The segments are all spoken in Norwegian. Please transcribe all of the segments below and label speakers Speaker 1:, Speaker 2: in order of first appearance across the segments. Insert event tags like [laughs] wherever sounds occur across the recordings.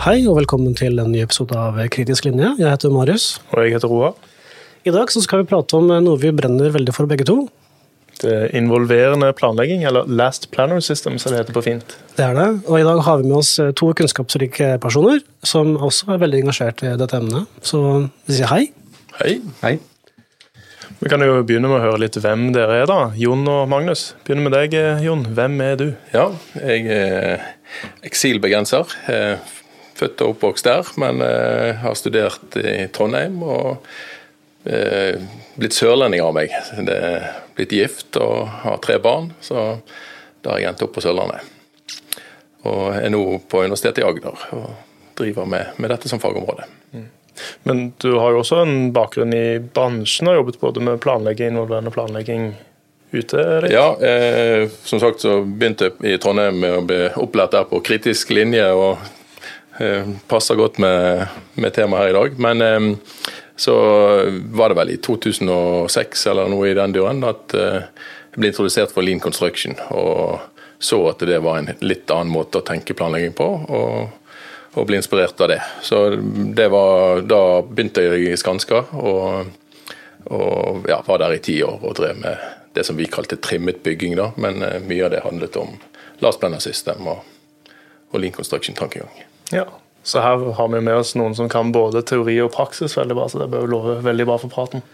Speaker 1: Hei og velkommen til en ny episode av Kritisk linje. Jeg heter Marius.
Speaker 2: Og jeg heter Roa.
Speaker 1: I dag så skal vi prate om noe vi brenner veldig for begge to.
Speaker 2: Det involverende planlegging, eller Last Planner System, som det heter på fint.
Speaker 1: Det er det. Og i dag har vi med oss to kunnskapsrike personer som også er veldig engasjert i dette emnet. Så vi sier hei.
Speaker 2: Hei.
Speaker 3: Hei.
Speaker 2: Vi kan jo begynne med å høre litt hvem dere er, da. Jon og Magnus. Begynner med deg, Jon. Hvem er du?
Speaker 3: Ja, jeg er eksilbergenser. Født og oppvokst der, men har studert i Trondheim. og blitt sørlending av meg. Det er blitt gift og har tre barn, så da har jeg endt opp på Sørlandet. Og er nå på Universitetet i Agder og driver med, med dette som fagområde.
Speaker 2: Mm. Men du har jo også en bakgrunn i bransjen og jobbet både med planlegging, involverende planlegging ute? Litt.
Speaker 3: Ja, eh, som sagt så begynte jeg i Trondheim med å bli opplært der på kritisk linje, og passer godt med, med temaet her i dag. Men eh, så var det vel i 2006 eller noe i den duren at jeg ble introdusert for Lean Construction. Og så at det var en litt annen måte å tenke planlegging på. og og ble inspirert av det. Så det var, Da begynte jeg i Skanska, og, og ja, var der i ti år og drev med det som vi kalte trimmet bygging. da, Men mye av det handlet om last planner system og, og lean construction-tankegang.
Speaker 2: Ja, så her har vi med oss noen som kan både teori og praksis veldig bra, så det bør love veldig bra for praten.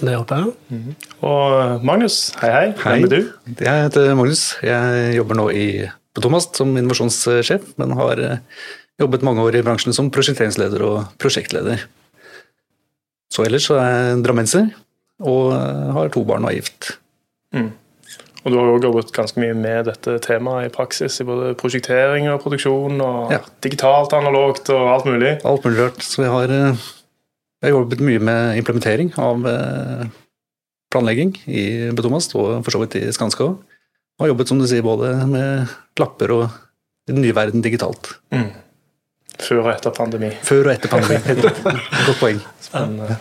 Speaker 1: Det håper jeg.
Speaker 2: Mm -hmm. Og Magnus, hei hei.
Speaker 4: hei.
Speaker 2: Hvem er du?
Speaker 4: Jeg heter Magnus. Jeg jobber nå i, på Thomas som innovasjonssjef, men har jobbet mange år i bransjen som prosjekteringsleder og prosjektleder. Så ellers så er jeg drammenser og har to barn og er gift.
Speaker 2: Mm. Og du har jo jobbet ganske mye med dette temaet i praksis, i både prosjektering og produksjon, og
Speaker 4: ja.
Speaker 2: digitalt, analogt og alt mulig?
Speaker 4: Alt mulig rart. Så vi har, jeg har jobbet mye med implementering av planlegging i Betomast, og for så vidt i Skanska òg. Har jobbet som du sier, både med lapper og den nye verden digitalt.
Speaker 2: Mm. Før og etter pandemi.
Speaker 4: Før og etter pandemi. [laughs] Godt poeng.
Speaker 2: Spennende.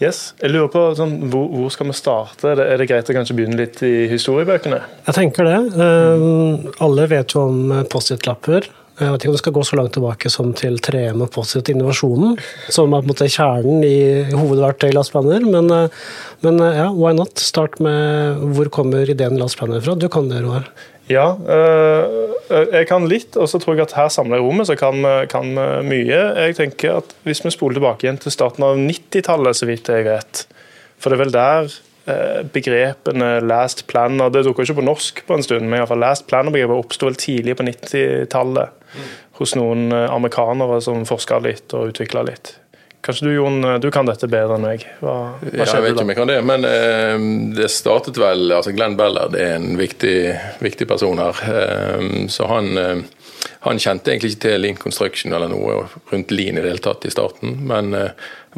Speaker 2: Yes. Jeg lurer på sånn, hvor, hvor, skal vi starte? Er det, greit å kanskje begynne litt i historiebøkene?
Speaker 1: Jeg tenker det. Um, alle vet jo om Post-It-lapper. Jeg vet ikke om det skal gå så langt tilbake som til 3M og Post-It-innovasjonen, som er på en måte kjernen i hovedverktøy lastplaner. Men, men ja, why not? Start med hvor kommer ideen lastplaner fra? Du kan det, Roar.
Speaker 2: Ja, øh, jeg kan litt, og så tror jeg at her samla i rommet så kan vi mye. Jeg tenker at Hvis vi spoler tilbake igjen til starten av 90-tallet, så vidt jeg vet For det er vel der begrepene last planner Det dukka ikke på norsk på en stund, men i fall last planner-begrepet oppsto vel tidlig på 90-tallet hos noen amerikanere som forska litt og utvikla litt. Kanskje du Jon, du kan dette bedre enn meg? Hva, hva
Speaker 3: ja, jeg vet ikke om jeg kan det, men eh, det startet vel altså Glenn Ballard er en viktig, viktig person her. Eh, så han, eh, han, kjente egentlig ikke til Lean Construction eller noe rundt Lean i det hele tatt i starten, men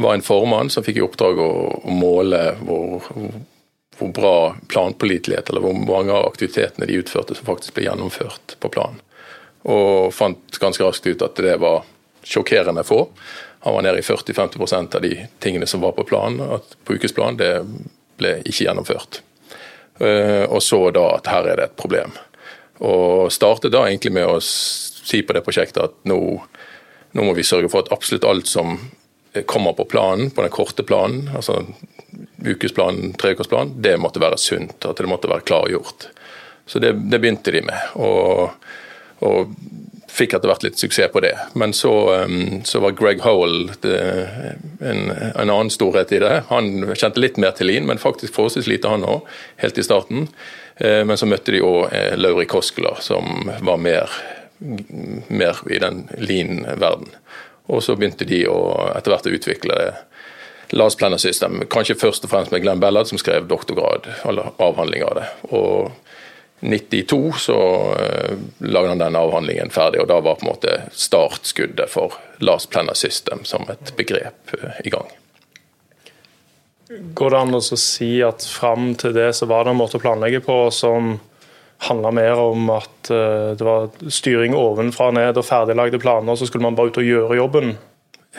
Speaker 3: var en formann som fikk i oppdrag å, å måle hvor, hvor, bra planpålitelighet, eller hvor mange av aktivitetene de utførte som faktisk ble gjennomført på planen. Og fant ganske raskt ut at det var sjokkerende få. Han var nede i 40-50 av de tingene som var på planen, at på ukesplan, det ble ikke gjennomført. Og så da at her er det et problem. Og startet da egentlig med å si på det prosjektet at nå, nå må vi sørge for at absolutt alt som kommer på planen, på den korte planen, altså ukesplanen, treukersplanen, det måtte være sunt. At det måtte være klargjort. Så det, det begynte de med. Og, og fikk etter hvert litt suksess på det. Men så, så var Greg Howell det, en, en, annen storhet i det. Han kjente litt mer til Lean, men faktisk forholdsvis lite han òg, helt i starten. Men så møtte de òg Lauri Koskela, som var mer, mer i den Lean-verden. Og så begynte de å, etter hvert å utvikle det. Last Planner System, kanskje først og fremst med Glenn Bellad, som skrev doktorgrad, eller avhandling av det. Og 92 så uh, lagde han den avhandlingen ferdig, og da var på en måte startskuddet for Last Planner System som et begrep uh, i gang.
Speaker 2: Går det an å si at fram til det så var det en måte å planlegge på som handla mer om at uh, det var styring ovenfra og ned og ferdiglagde planer, så skulle man bare ut og gjøre jobben?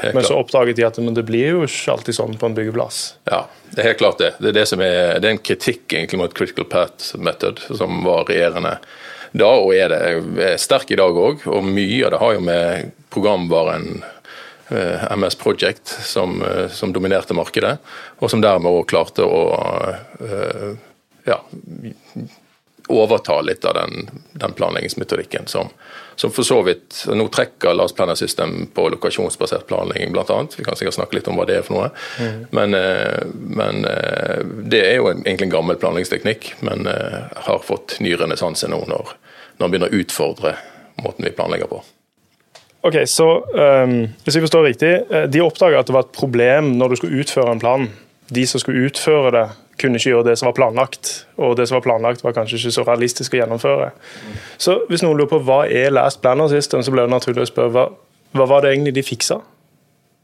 Speaker 2: Men så oppdaget de at men det blir jo ikke alltid sånn på en byggeplass.
Speaker 3: Ja, det er helt klart det. Det er, det som er, det er en kritikk egentlig mot critical path method, som var regjerende da og er det er sterk i dag òg. Og mye av det har jo med programvaren eh, MS Project som, eh, som, dominerte markedet, og som dermed òg klarte å ja, overta litt av den, den planleggingsmetodikken som, som, for så vidt Nå trekker Lars Planner System på lokasjonsbasert planlegging, bl.a. Vi kan sikkert snakke litt om hva det er for noe. Mm. Men, eh, men, eh, det er jo egentlig en gammel planleggingsteknikk, men eh, har fått ny renessanse nå når, når man begynner å utfordre måten vi planlegger på.
Speaker 2: Ok, så um, Hvis jeg forstår riktig, de oppdaga at det var et problem når du skulle utføre en plan. De som skulle utføre det, kunne ikke gjøre det som var planlagt. Og det som var planlagt, var kanskje ikke så realistisk å gjennomføre. Så hvis noen lurer på hva er Last Planner System, så blir det naturlig å spørre hva, hva var det egentlig de fiksa?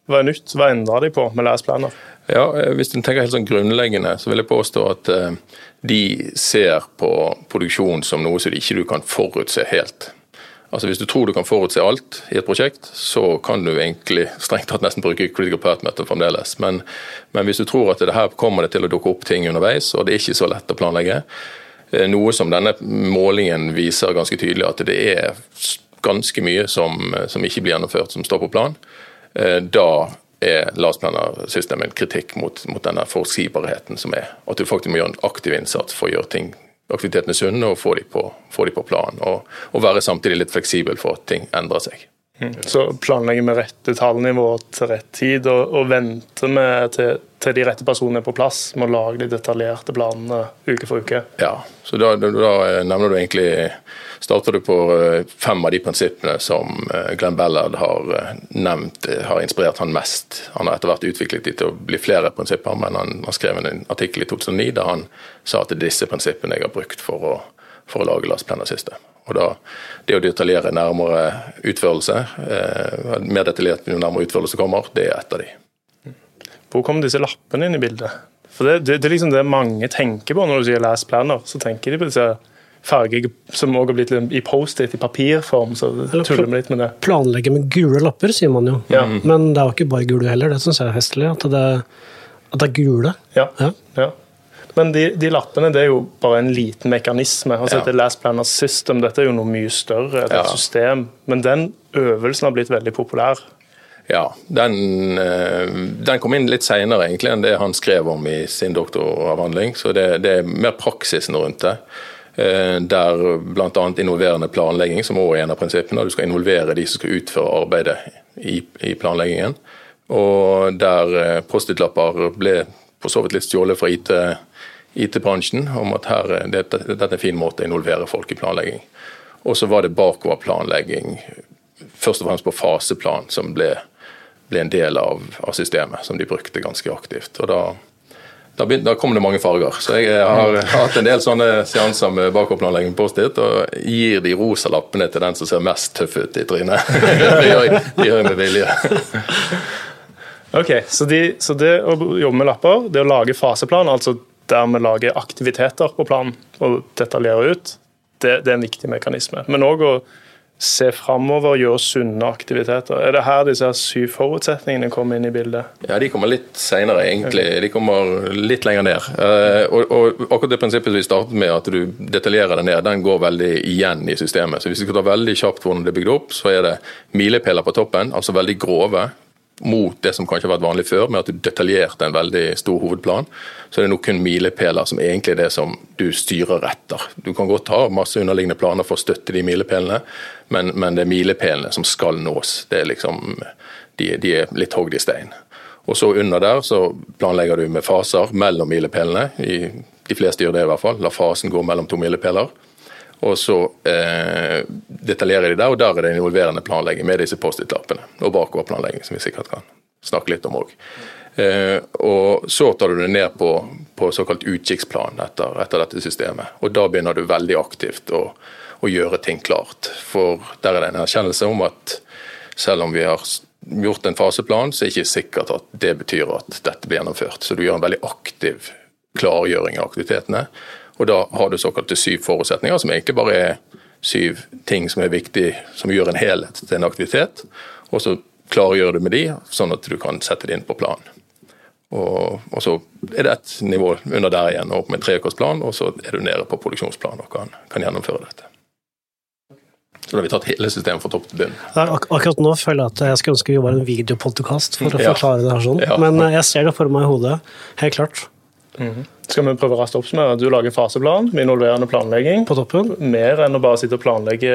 Speaker 2: Hva er nytt? Hva endra de på med Last Planner?
Speaker 3: Ja, eh, Hvis en tenker helt sånn grunnleggende, så vil jeg påstå at eh, de ser på produksjon som noe som de ikke kan forutse helt. Altså Hvis du tror du kan forutse alt i et prosjekt, så kan du egentlig strengt tatt nesten bruke critical path method fremdeles. Men, men, hvis du tror at det her kommer det til å dukke opp ting underveis, og det er ikke så lett å planlegge, eh, noe som denne målingen viser ganske tydelig at det er ganske mye som, som ikke blir gjennomført, som står på plan, eh, da er LAS-planersystemet en kritikk mot, mot denne forutsigbarheten som er. At du faktisk må gjøre en aktiv innsats for å gjøre ting aktivitetene sunne og få dem på, de på plan. Og, og, være samtidig litt fleksibel for at ting endrer seg.
Speaker 2: Så planlegger vi rette tallnivå til rett tid, og, og venter med til, til, de rette personene er på plass med å lage de detaljerte planene uke for uke?
Speaker 3: Ja, så da, da, da nevner du egentlig starter du på eh, fem av de prinsippene som eh, Glenn Ballard har eh, nevnt har inspirert han mest. Han har etter hvert utviklet de til å bli flere prinsipper, men han har skrevet en artikkel i 2009 der han sa at det er disse prinsippene jeg har brukt for å, for å lage lastplannersystem. Og da, Det å detaljere nærmere utførelse, eh, mer detaljert jo nærmere utførelse kommer, det er et av de.
Speaker 2: Hvor kommer disse lappene inn i bildet? For Det, det, det er liksom det mange tenker på når du sier 'les planer'. Så tenker de på disse farger som også har blitt i Post-It i papirform. så tuller vi litt med det.
Speaker 1: Planlegge med gule lapper, sier man jo. Ja. Men det er jo ikke bare gule heller. Det syns jeg er hestelig. At det, at det er gule.
Speaker 2: Ja. ja. ja. Men de, de, lappene det er jo bare en liten mekanisme. altså ja. Dette Last Planner System dette er jo noe mye større. et ja. system. Men den øvelsen har blitt veldig populær.
Speaker 3: Ja, den, eh, den kom inn litt seinere enn det han skrev om i sin doktoravhandling. Så det, det er mer praksisen rundt det. Eh, der bl.a. involverende planlegging, som også er en av prinsippene. Du skal involvere de som skal utføre arbeidet i, i planleggingen. Og der eh, Post-It-lapper ble på så vidt litt stjålet fra IT-bransjen, om at her, dette, dette, er en fin måte å involvere folk i planlegging. Og så var det bakoverplanlegging, først og fremst på faseplan, som ble, ble en del av, av, systemet, som de brukte ganske aktivt. Og da da, da kom det mange farger. Så jeg har hatt en del sånne seanser med bakoverplanlegging på Post-It, og gir de rosa lappene til den som ser mest tøff ut i trynet. [laughs] det gjør jeg, det gjør jeg med vilje.
Speaker 2: ok, så, de, så, det å jobbe med lapper, det å lage faseplan, altså dermed lager aktiviteter på planen og detaljerer ut, det, det er en viktig mekanisme. Men òg å se framover og gjøre sunne aktiviteter. Er det her disse syv forutsetningene kommer inn i bildet?
Speaker 3: Ja, De kommer litt senere, egentlig. De kommer litt lenger ned. Uh, og, og, akkurat det prinsippet vi startet med, at du detaljerer det ned, den går veldig igjen i systemet. Så Hvis vi skal ta veldig kjapt hvordan det er bygd opp, så er det milepæler på toppen, altså veldig grove mot det som kanskje har vært vanlig før, med at du detaljerte en veldig stor hovedplan. Så det er nå kun milepæler som egentlig er det som du styrer etter. Du kan godt ha masse underliggende planer for å støtte de milepælene, men, men, det er milepælene som skal nås. Det er liksom, de, de er litt hogd i stein. Og så under der så planlegger du med faser mellom milepælene. De fleste gjør det i hvert fall. La fasen gå mellom to milepæler. Og så eh, detaljerer de der, og der er det involverende planlegging med disse Post-It-lappene. Og bakoverplanlegging, som vi sikkert kan snakke litt om òg. Eh, og så tar du det ned på, på såkalt utkikksplan etter, etter, dette systemet. Og da begynner du veldig aktivt å, å gjøre ting klart. For der er det en erkjennelse om at selv om vi har gjort en faseplan, så er det ikke sikkert at det betyr at dette blir gjennomført. Så du gjør en veldig aktiv klargjøring av aktivitetene. Og da har du såkalte syv forutsetninger, som egentlig bare er syv ting som er viktig, som gjør en helhet til en aktivitet. Og så klargjør du med de, sånn at du kan sette det inn på planen. Og, og så er det et nivå under der igjen, opp med treårsplan, og så er du nede på produksjonsplan og kan, kan gjennomføre dette. Så da har vi tatt hele systemet fra topp til bunn.
Speaker 1: Ak akkurat nå føler jeg at jeg skulle ønske vi var en videopodkast for å
Speaker 3: Ja.
Speaker 1: forklare det her sånn.
Speaker 3: Ja.
Speaker 1: Men eh, jeg ser det for meg i hodet. Helt klart.
Speaker 2: Skal vi prøve raskt oppsummere? Du lager faseplan med involverende planlegging.
Speaker 1: På toppen.
Speaker 2: Mer enn å bare sitte og planlegge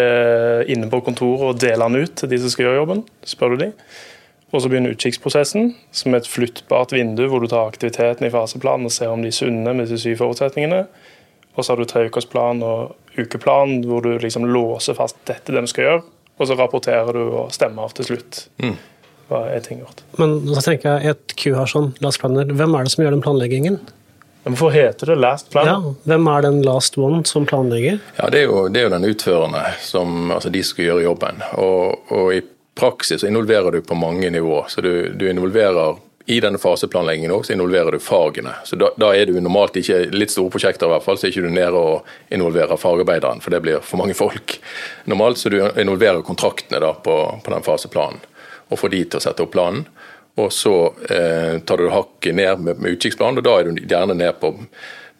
Speaker 2: inne på kontoret og dele den ut til de som skal gjøre jobben. spør du de. Og så begynner utkikksprosessen, som er et flyttbart vindu hvor du tar aktiviteten i faseplanen og ser om de er sunne med de syv forutsetningene. Og så har du treukersplan og ukeplan hvor du liksom låser fast dette de skal gjøre. Og så rapporterer du og stemmer av til slutt. Hva er ting gjort?
Speaker 1: Men så tenker jeg et Q her sånn, last planner. Hvem er det som gjør den planleggingen?
Speaker 2: Men hvorfor heter det last plan?
Speaker 1: Ja, Hvem er den last one som planlegger?
Speaker 3: Ja, Det er jo, det er jo den utførende, som, altså de skal gjøre jobben. Og, og i praksis så involverer du på mange nivåer. Så du, du involverer i denne faseplanleggingen også, så involverer du fagene. Så da, da er du normalt ikke litt store prosjekter, i hvert fall, så er ikke du nede og involverer fagarbeideren, for det blir for mange folk. Normalt så du involverer kontraktene da på, på den faseplanen, og får de til å sette opp planen. Og så eh, tar du hakket ned med, med utkikksplanen, og da er du gjerne ned på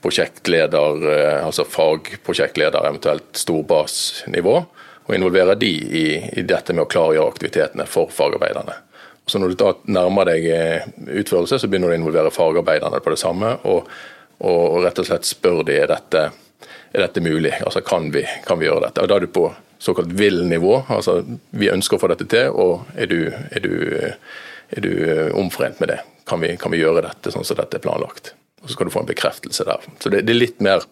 Speaker 3: prosjektleder, eh, altså fagprosjektleder, eventuelt storbasnivå, og involverer de i, i dette med å klargjøre aktivitetene for fagarbeiderne. Så Når du da nærmer deg eh, utførelse, så begynner du å involvere fagarbeiderne på det samme, og, og rett og slett spør de er dette, er dette mulig, altså kan vi, kan vi gjøre dette. Og Da er du på såkalt vill nivå, altså vi ønsker å få dette til, og er du, er du, er du omforent med det? Kan vi, kan vi gjøre dette sånn som dette er planlagt? Og Så skal du få en bekreftelse der. Så det, det er litt mer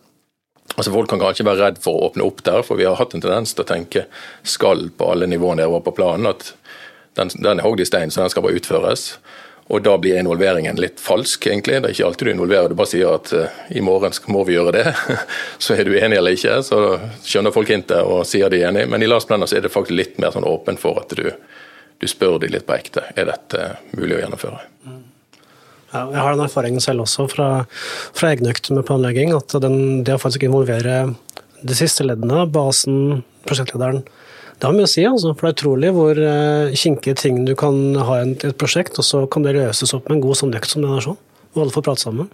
Speaker 3: Altså Folk kan kanskje være redd for å åpne opp der, for vi har hatt en tendens til å tenke skal på alle nivåer nedover på planen. At den, den er hogd i stein, så den skal bare utføres. Og da blir involveringen litt falsk, egentlig. Det er ikke alltid du involverer, du bare sier at uh, i morgen må vi gjøre det. [laughs] så er du enig eller ikke, så skjønner folk hintet og sier de er enig. Men i Lars Blenner så er det faktisk litt mer sånn åpen for at du, du spør de litt på ekte. Er dette mulig å gjennomføre?
Speaker 1: Ja, jeg har den erfaringen selv også fra, fra egne økter med planlegging, at den, det å faktisk involvere de siste leddene, basen, prosjektlederen, det har mye å si. Altså, for det er utrolig hvor uh, kinkige ting du kan ha i et prosjekt, og så kan det løses opp med en god sånn økt som den er sånn. Og alle får prate sammen.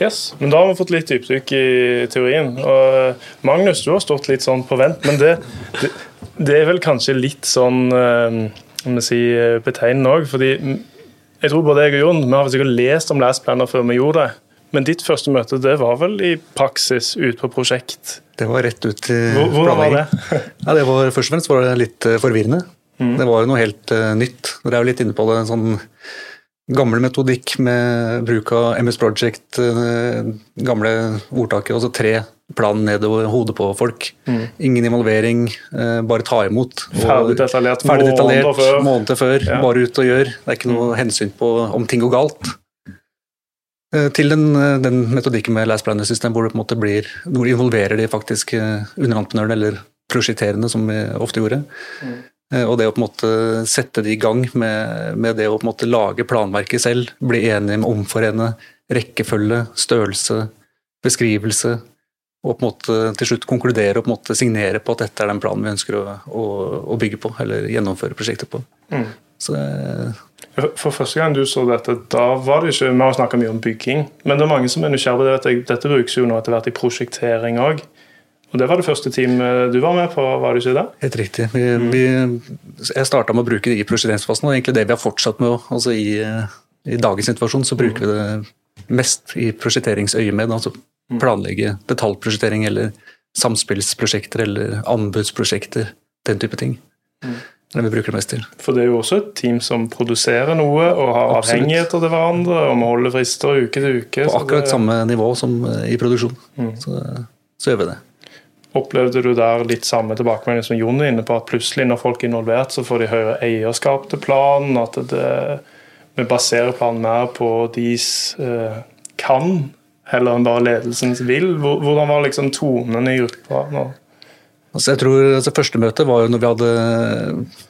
Speaker 2: Yes, men Da har vi fått litt dypdykk i teorien. Og eh, Magnus, du har stått litt sånn på vent, men det, det, det er vel kanskje litt sånn eh, om jeg si, betegnende òg. fordi jeg tror både jeg og Jon vi har sikkert lest om Last før vi gjorde det. Men ditt første møte det var vel i praksis ute på prosjekt?
Speaker 4: Det var rett ut i
Speaker 2: Hvor- Hvordan var det? [laughs]
Speaker 4: Ja, det var, først og fremst var det litt eh, forvirrende.
Speaker 2: Mm.
Speaker 4: Det var jo noe helt uh, nytt. Dere er jo litt inne på det. En sånn gammel metodikk med bruk av MS Project, uh, gamle ordtaket, altså tre plan ned over hodet på folk. Ingen involvering, eh, bare ta imot. Og-
Speaker 2: Mm. Ferdig detaljert
Speaker 4: Ferdig detaljert
Speaker 2: måneder før.
Speaker 4: måneder før.
Speaker 2: Ja.
Speaker 4: Bare ut og gjør. Det er ikke noe hensyn på om ting går galt. Eh, Til den, eh, den metodikken med last planner system hvor det på en måte blir, hvor du involverer de faktiske underentreprenørene eller prosjekterende, som vi ofte gjorde. Eh, Og det å på en måte sette de i gang med, med det å på en måte lage planverket selv, bli enige med omforene rekkefølge, størrelse, beskrivelse, og på en måte til slutt konkludere og på en måte signere på at dette er den planen vi ønsker å, å, å bygge på, eller gjennomføre prosjektet på.
Speaker 2: Mm.
Speaker 4: Så
Speaker 2: For første gang du så dette, da var det ikke Vi har snakka mye om bygging, men det er mange som er nysgjerrige på det. Dette brukes jo nå etter hvert i prosjektering òg. Og det var det første teamet du var med på, var det ikke det?
Speaker 4: Helt riktig. Vi, vi, jeg starta med å bruke det i prosjekteringsfasen, og egentlig det vi har fortsatt med. Altså i, I dagens situasjon så bruker vi det mest i prosjekteringsøyemed. Altså planlegge detaljprosjektering eller samspillsprosjekter eller anbudsprosjekter. Den type ting. Mm. det vi bruker det mest til.
Speaker 2: For det er jo også et team som produserer noe og har
Speaker 4: Absolutt.
Speaker 2: avhengigheter til hverandre og må holde frister uke til uke.
Speaker 4: På
Speaker 2: så
Speaker 4: akkurat
Speaker 2: det-
Speaker 4: samme nivå som eh, i produksjon. Så, så gjør vi det.
Speaker 2: Opplevde du der litt samme tilbakemelding som Jon er inne på, at plutselig når folk er involvert, så får de høyere eierskap til planen, at det, vi baserer planen mer på deres eh, kan, heller enn bare ledelsens vil? Hvordan var liksom tonen i gruppa? nå?
Speaker 4: Altså jeg tror altså Første møte var jo når vi hadde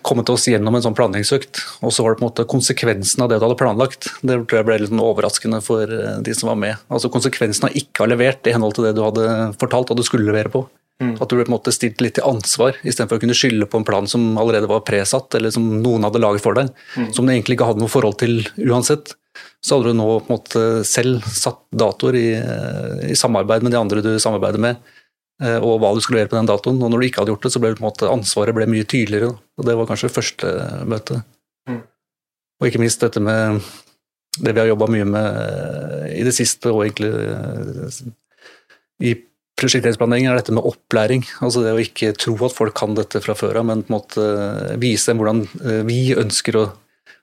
Speaker 4: kommet oss gjennom en sånn planleggingsøkt. Og så var det på en måte konsekvensen av det du hadde planlagt. Det tror jeg ble litt sånn overraskende for eh, de som var med. Altså Konsekvensen av ikke å ha levert i henhold til det du hadde fortalt at du skulle levere på. At du ble på en måte stilt litt til ansvar, istedenfor å kunne skylde på en plan som allerede var presatt, eller som noen hadde laget for deg. Som du egentlig ikke hadde noe forhold til uansett. Så hadde du nå på en måte selv satt datoer i, eh, i samarbeid med de andre du samarbeider med eh, og hva du skulle gjøre på den datoen. Og når du ikke hadde gjort det, så ble det på en måte, ansvaret ble mye tydeligere. Og det var kanskje det første møtet. Mm. Og ikke minst dette med det vi har jobba mye med i det siste, og egentlig i prosjekteringsplanlegging, er dette med opplæring. Altså det å ikke tro at folk kan dette fra før av, men på en måte vise dem hvordan vi ønsker å,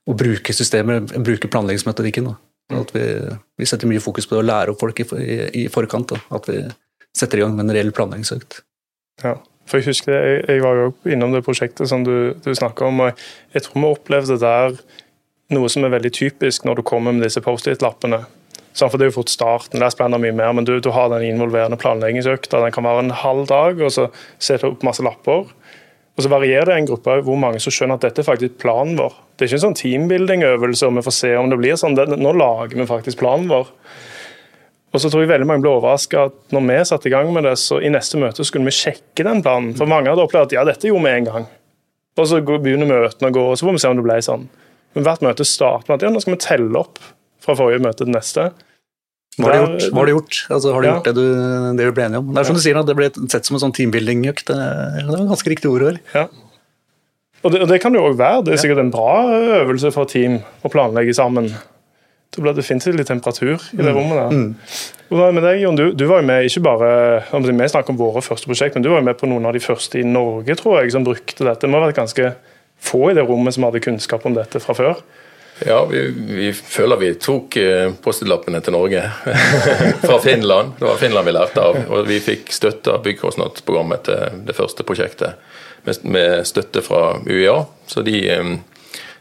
Speaker 4: å bruke systemet, bruke planleggingsmetodikken. At vi, vi, setter mye fokus på det å lære opp folk i, i, i forkant. Da. At vi setter i gang med en reell planleggingsøkt.
Speaker 2: Ja, for jeg husker jeg, jeg var jo innom det prosjektet som du, du snakker om. og Jeg tror vi opplevde der noe som er veldig typisk når du kommer med disse Post-It-lappene. For Det er jo fort starten, der spenner mye mer, men du, du har den involverende planleggingsøkta. Den kan være en halv dag, og så setter du opp masse lapper. Og Så varierer det en gruppe hvor mange som skjønner at dette er faktisk planen vår. Det er ikke en sånn teambuilding-øvelse og vi får se om det blir sånn. Nå lager vi faktisk planen vår. Og så tror jeg veldig mange ble overraska at når vi satte i gang med det, så i neste møte skulle vi sjekke den planen. For mange hadde opplevd at ja, dette gjorde vi en gang. Og så begynner møtene å gå, og så får vi se om det ble sånn. Men hvert møte starter med at ja, nå skal vi telle opp fra forrige møte til neste.
Speaker 4: Hva har du gjort? Hva har du gjort, altså, har du ja. gjort det, du, det du ble enig om? Det er som du sier, det ble sett som en sånn teambuilding-økt. Det var et ganske riktig ord. Vel?
Speaker 2: Ja. Og det, og det, kan det jo òg være. Det er sikkert en bra øvelse for team å planlegge sammen. Det blir definitivt litt temperatur i det mm. rommet. der. Mm. Med deg, Jon, du, du, var jo med ikke bare Vi snakker om våre første prosjekt, men du var jo med på noen av de første i Norge tror jeg, som brukte dette. Det må ha vært ganske få i det rommet som hadde kunnskap om dette fra før.
Speaker 3: Ja, vi, vi, føler vi tok eh, Post-It-lappene til Norge [laughs] fra Finland. Det var Finland vi lærte av. Og vi fikk støtte av byggkostnadsprogrammet til det første prosjektet med, med støtte fra UiA. Så de, eh,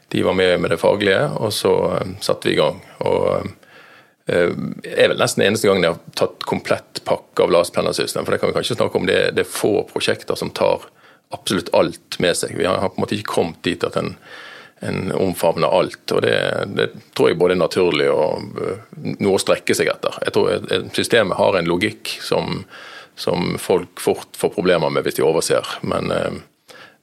Speaker 3: de, var med med det faglige, og så satte vi i gang. Og er vel nesten eneste gang de har tatt komplett pakke av LAS-planlersystem. For det kan vi kanskje snakke om. Det, det er få prosjekter som tar absolutt alt med seg. Vi har på en måte ikke kommet dit at en en omfavner alt. og det, det, tror jeg både er naturlig og eh, noe å strekke seg etter. Jeg tror Systemet har en logikk som, som folk fort får problemer med hvis de overser. Men, eh,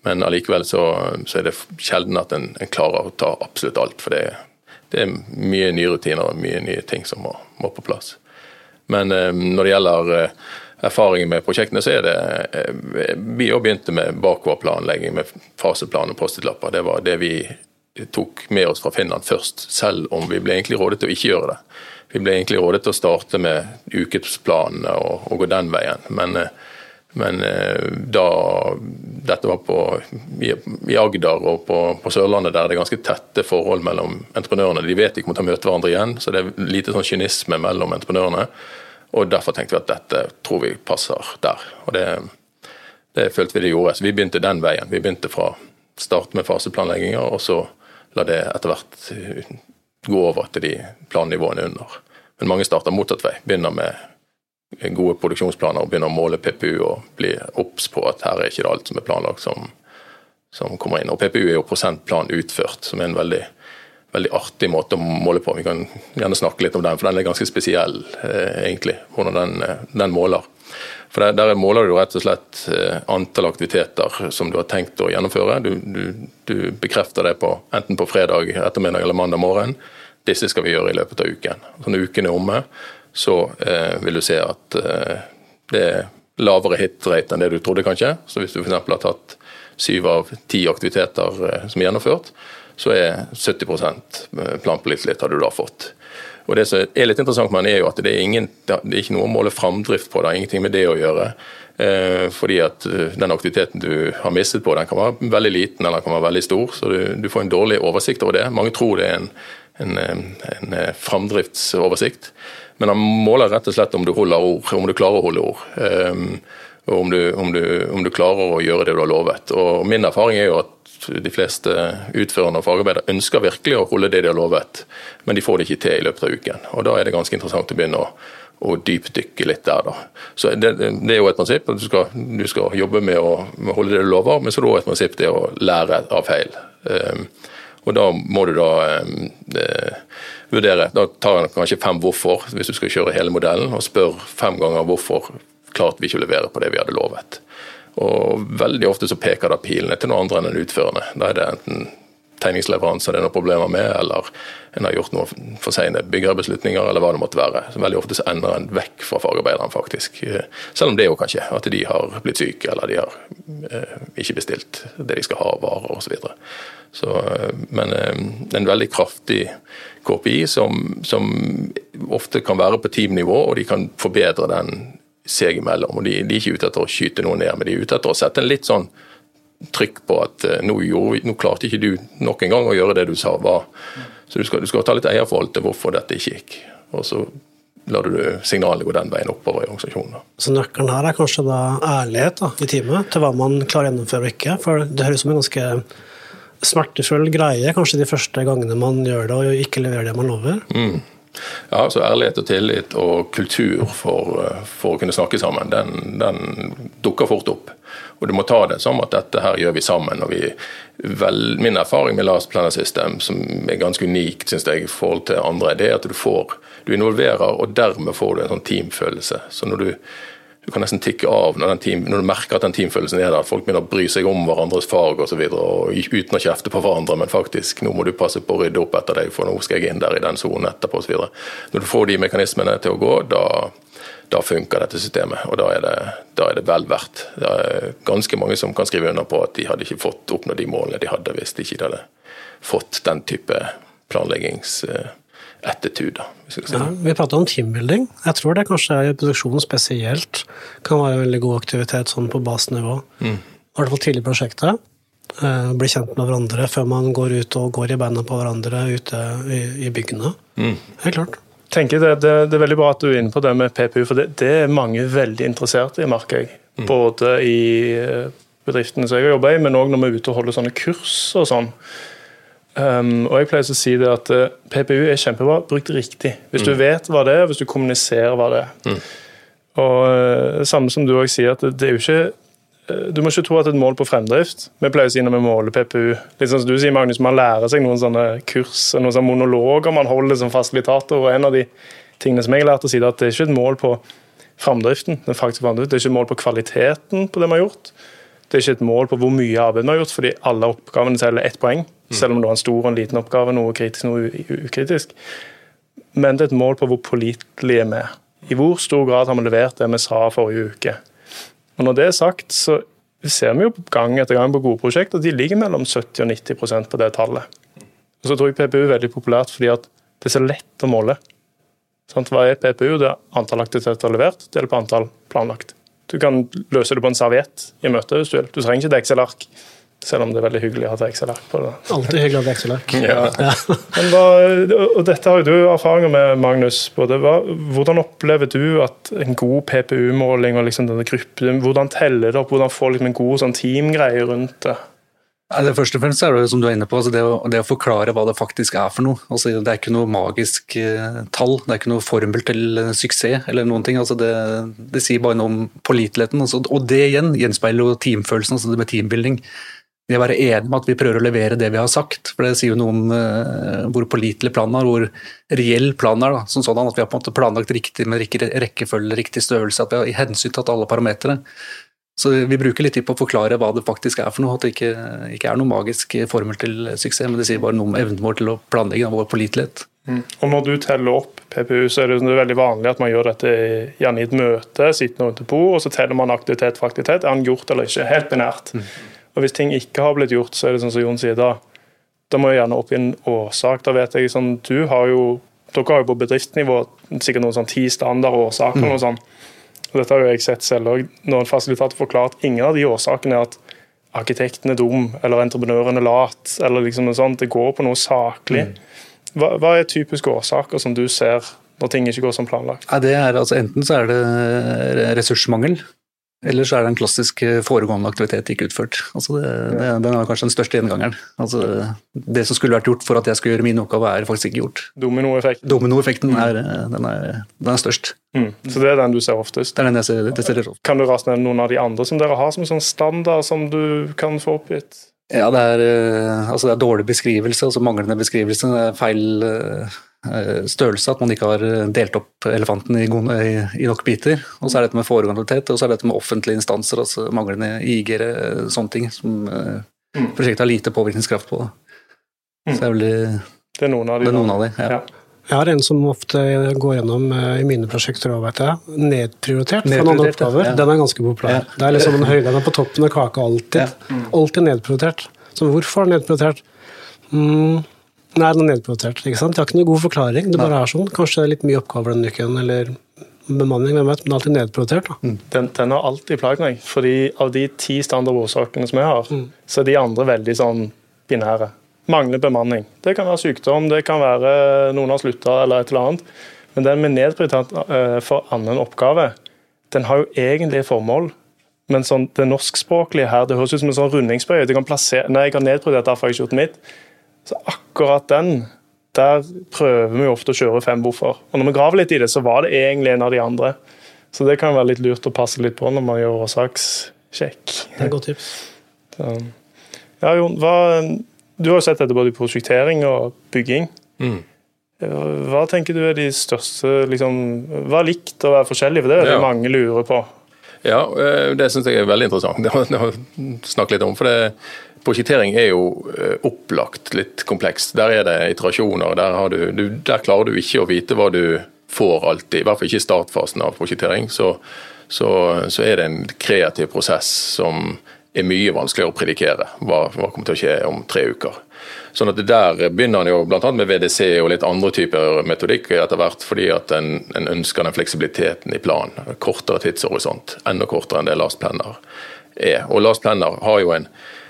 Speaker 3: men allikevel så, så, er det sjelden at en, en, klarer å ta absolutt alt. For det, det, er mye nye rutiner og mye nye ting som må, må på plass. Men eh, når det gjelder erfaringen med prosjektene, så er det Vi òg begynte med bakoverplanlegging med faseplan og Post-It-lapper. Det var det vi tok med oss fra Finland først, selv om vi ble egentlig rådet til å ikke gjøre det. Vi ble egentlig rådet til å starte med ukesplanene og, og, gå den veien. Men, eh, men eh, da dette var på, i, Agder og på, på, Sørlandet, der det er ganske tette forhold mellom entreprenørene. De vet de kommer til å møte hverandre igjen, så det er lite sånn kynisme mellom entreprenørene. Og Derfor tenkte vi at dette tror vi passer der. Og det, det følte vi det gjorde. Så vi begynte den veien. Vi begynte fra start med faseplanlegginger, og så la det etter hvert gå over til de plannivåene under. Men mange starter motsatt vei. Begynner med gode produksjonsplaner og begynner å måle PPU og blir obs på at her er ikke det alt som er planlagt som, som kommer inn. Og PPU er jo prosentplan utført, som er en veldig, veldig artig måte å måle på. Vi kan gjerne snakke litt om den, for den er ganske spesiell, eh, egentlig, hvordan den, eh, den måler. For der, der, måler du rett og slett eh, antall aktiviteter som du har tenkt å gjennomføre. Du, du, du bekrefter det på, enten på fredag ettermiddag eller mandag morgen. Disse skal vi gjøre i løpet av uken. Så når uken er omme, så eh, vil du se at eh, det er lavere hit rate enn det du trodde, kanskje. Så hvis du f.eks. har tatt syv av ti aktiviteter eh, som er gjennomført, så er 70 eh, planpålitelighet har du da fått. Og Det som er litt interessant med den, er jo at det er, ingen, det er ikke noe å måle framdrift på. Det har ingenting med det å gjøre. Eh, fordi at eh, den aktiviteten du har mistet på, den kan være veldig liten eller den kan være veldig stor. Så du, du får en dårlig oversikt over det. Mange tror det er en, en, eh, en framdriftsoversikt. Men han måler rett og slett om du holder ord, om du klarer å holde ord. Eh, og om du, om, du, om du, klarer å gjøre det du har lovet. Og Min erfaring er jo at de fleste utførende og fagarbeidere ønsker virkelig å holde det de har lovet, men de får det ikke til i løpet av uken. Og Da er det ganske interessant å begynne å, å dypdykke litt der. da. Så det, det, er jo et prinsipp at du skal, du skal jobbe med å, med holde det du lover, men så er det også et prinsipp det å lære av feil. Um, og Da må du da um, det, vurdere Da tar en kanskje fem hvorfor hvis du skal kjøre hele modellen, og spør fem ganger hvorfor klarte vi ikke å levere på det vi hadde lovet. Og Veldig ofte så peker da pilene til noe andre enn den utførende. Da er det enten tegningsleveranser det er noen problemer med, eller en har gjort noen for sene byggerbeslutninger, eller hva det måtte være. Så veldig ofte så ender en vekk fra fagarbeideren, faktisk. Selv om det jo kan skje, at de har blitt syke, eller de har eh, ikke bestilt det de skal ha varer osv. Men eh, en veldig kraftig KPI som, som, ofte kan være på teamnivå, og de kan forbedre den seg imellom. og de, de er ikke ute etter å skyte noen ned, men de er ute etter å sette en litt sånn trykk på at uh, nå, gjorde, nå, klarte ikke du nok en gang å gjøre det du sa var. Så du skal, du skal ta litt eierforhold til hvorfor dette ikke gikk. Og så lar du signalene gå den veien oppover i organisasjonen.
Speaker 1: Så nøkkelen her er kanskje da ærlighet da, i teamet til hva man klarer å gjennomføre og ikke. For det høres ut som en ganske smertefull greie kanskje de første gangene man gjør det og ikke leverer det man lover.
Speaker 3: Mm. Ja, så Ærlighet og tillit og kultur for, eh, for å kunne snakke sammen, den, den dukker fort opp. Og du må ta det som at dette her gjør vi sammen. og vi, vel, Min erfaring med Last Planner System, som er ganske unikt synes jeg, i forhold til andre, det er at du får, du involverer, og dermed får du en sånn teamfølelse. Så når du, du kan nesten tikke av når, team, når, du merker at den teamfølelsen er der, folk begynner å bry seg om hverandres fag osv. uten å kjefte på hverandre, men faktisk nå må du passe på å rydde opp etter deg, for nå skal jeg inn der i den sonen etterpå osv. Når du får de mekanismene til å gå, da da funker dette systemet. Og da er, det, da er det vel verdt. Det er ganske mange som kan skrive under på at de hadde ikke fått oppnå de målene de hadde hvis de ikke hadde fått den type planleggingsettetude. Si
Speaker 1: ja, vi prater om teambuilding. Jeg tror det kanskje i produksjonen spesielt kan være en veldig god aktivitet sånn på basenivå. Mm. I hvert fall tidlig i prosjektet. Eh, bli kjent med hverandre før man går ut og går i beina på hverandre ute i, i byggene. Mm. Helt klart
Speaker 2: tenker det, det, det, er veldig bra at du er inne på det med PPU, for det, det er mange veldig interessert i, merker jeg. Mm. Både i eh, bedriftene som jeg har jobba i, men òg når vi er ute og holder sånne kurs og sånn. Um, og jeg pleier å si det at uh, eh, PPU er kjempebra brukt riktig. Hvis mm. du vet hva det er, hvis du kommuniserer hva det er. Mm. Og uh, Samme som du òg sier, at det, det er jo ikke Eh, du må ikke tro at et mål på fremdrift Vi pleier å si når vi måler PPU litt sånn som du sier, Magnus, Man lærer seg noen sånne kurs noen sånne monologer man holder som fasilitator. og En av de tingene som jeg har lært å si, er at det er ikke et mål på framdriften. Det er ikke et mål på kvaliteten på det vi har gjort. Det er ikke et mål på hvor mye arbeid vi har gjort, fordi alle oppgavene teller ett poeng. Mm. Selv om det er en stor og en liten oppgave, noe kritisk, noe ukritisk. Men det er et mål på hvor pålitelige vi er. I hvor stor grad har vi levert det vi sa forrige uke? Og Når det er sagt, så ser vi jo gang etter gang på gode prosjekter de ligger mellom 70 og 90% på det tallet. Og Så tror jeg PPU er veldig populært fordi at det er så lett å måle. Hva er PPU? Det er antall aktiviteter levert delt på antall planlagt. Du kan løse det på en serviett i møtet hvis du vil. Du trenger ikke et Excel-ark. Selv om det er veldig hyggelig å ha Excel-ark på det.
Speaker 1: Alltid hyggelig å ha Excel-ark.
Speaker 2: Ja. Ja. [laughs] og dette har jo du erfaringer med, Magnus. Både, hva, hvordan opplever du at en god PPU-måling og liksom denne gruppen, hvordan teller det opp? Hvordan får liksom en god sånn teamgreie rundt det?
Speaker 4: Det Først og fremst er det som du er inne på, altså det, å, det, å, forklare hva det faktisk er for noe. Altså det er ikke noe magisk eh, tall, det er ikke noe formel til eh, suksess. eller noen ting. Altså det, det, sier bare noe om påliteligheten. Altså, og det igjen gjenspeiler jo teamfølelsen, altså det med teambuilding det å være enig med at vi prøver å levere det vi har sagt. for Det sier jo noe om eh, hvor pålitelig planen er, hvor reell planen er. Da, som sånn At vi har på en måte planlagt riktig med riktig rekkefølge, riktig størrelse, at vi har hensyntatt alle parametere. Så vi bruker litt tid på å forklare hva det faktisk er for noe. At det ikke, ikke er noe magisk formel til suksess, men det sier bare noe om evnen vår til å planlegge, vår pålitelighet.
Speaker 2: Mm. Og Når du teller opp PPU, så er det veldig vanlig at man gjør dette gjerne i et møte, sitter rundt et bord, og så teller man aktivitet for aktivitet. Er den gjort eller ikke? Helt binært. Mm. Og Hvis ting ikke har blitt gjort, så er det sånn som Jon sier, da, da må jeg gjerne opp i en årsak. Da vet jeg sånn, du har jo, Dere har jo på bedriftsnivå sikkert noen sånn ti standardårsaker. Mm. Noe sånn. Og Dette har jo jeg sett selv òg. Når en fasilitator forklart ingen av de årsakene er at arkitekten er dum, eller entreprenøren er lat, eller liksom noe sånt. Det går på noe saklig. Mm. Hva, hva, er typiske årsaker som du ser når ting ikke går som planlagt?
Speaker 4: Ja, det er, altså, enten så er det ressursmangel. Eller så er det en klassisk eh, foregående aktivitet ikke utført. Altså det, det, den er kanskje den største gjengangeren. Altså det som skulle vært gjort for at jeg skulle gjøre min oppgave, er faktisk ikke gjort.
Speaker 2: Dominoeffekten.
Speaker 4: Domino er, den er, den er størst.
Speaker 2: Mm. Så det er den du ser oftest?
Speaker 4: Det er den jeg ser, det ser oftest.
Speaker 2: Kan du raskt nevne noen av de andre som dere har som sånn standard som du kan få oppgitt?
Speaker 4: Ja, det er, eh, altså det er dårlig beskrivelse, altså manglende beskrivelse. Det er feil eh, Eh, størrelse, at man ikke har eh, delt opp elefanten i, i, i nok biter. Og så er det dette med foregåendalitet, og så er det dette med offentlige instanser, altså manglende IG-ere, sånne ting som mm. prosjektet har lite påvirkningskraft på. Så det er vel
Speaker 2: Det er noen av de.
Speaker 4: det er noen av de. Ja.
Speaker 2: Ja.
Speaker 1: Jeg har en som ofte går gjennom eh, i mine prosjekter òg, veit jeg. Nedprioritert fra noen oppgaver.
Speaker 4: Ja.
Speaker 1: Den er ganske populær.
Speaker 4: Ja.
Speaker 1: Det er liksom en høyden på toppen av kaka alltid. Alltid nedprioritert. Så hvorfor er den nedprioritert? Mm, nei, den er nedprioritert. ikke sant? Jeg har ikke noen god forklaring. Det bare er sånn. Kanskje det er litt mye oppgaver denne uken, eller bemanning, hvem vet. Men det er alltid nedprioritert. da.
Speaker 2: Den, den har alltid plaget meg. fordi av de ti standardårsakene som jeg har,
Speaker 1: Mm.
Speaker 2: så er de andre veldig sånn binære. Mangler bemanning. Det kan være sykdom, det kan være noen har slutta eller et eller annet. Men den med nedprioritert eh, for annen oppgave, den har jo egentlig et formål. Men sånn, det norskspråklige her, det høres ut som en sånn rundingsbøye. Du kan plassere, nei, jeg har nedprioritert, derfor har jeg ikke gjort mitt. Så akkurat den, der prøver vi ofte å kjøre fem buffer. Og når vi graver litt i det, så var det egentlig en av de andre. Så det kan være litt lurt å passe litt på når man gjør årsakssjekk.
Speaker 1: Det er et godt tips. [laughs]
Speaker 2: Så, Ja, Jon, hva, du har jo sett dette både i prosjektering og bygging.
Speaker 3: Mm.
Speaker 2: Hva tenker du er de største liksom, Hva er likt å være forskjellig? For det er det
Speaker 3: Ja.
Speaker 2: mange lurer på.
Speaker 3: Ja, eh, det syns jeg er veldig interessant. [laughs] Det snakke litt om. for det Prosjektering er jo eh, opplagt litt komplekst. Der er det iterasjoner. Der, du, du, der klarer du ikke å vite hva du får alltid. I hvert fall ikke i startfasen av prosjektering. Så, så, så er det en kreativ prosess som er mye vanskeligere å predikere. Hva, hva kommer til å skje om tre uker. Sånn at Der begynner en jo bl.a. med VDC og litt andre typer metodikk etter hvert, fordi at en, en ønsker den fleksibiliteten i planen. Kortere tidshorisont. Enda kortere enn det Last Planner er. Og Last Planner har jo en,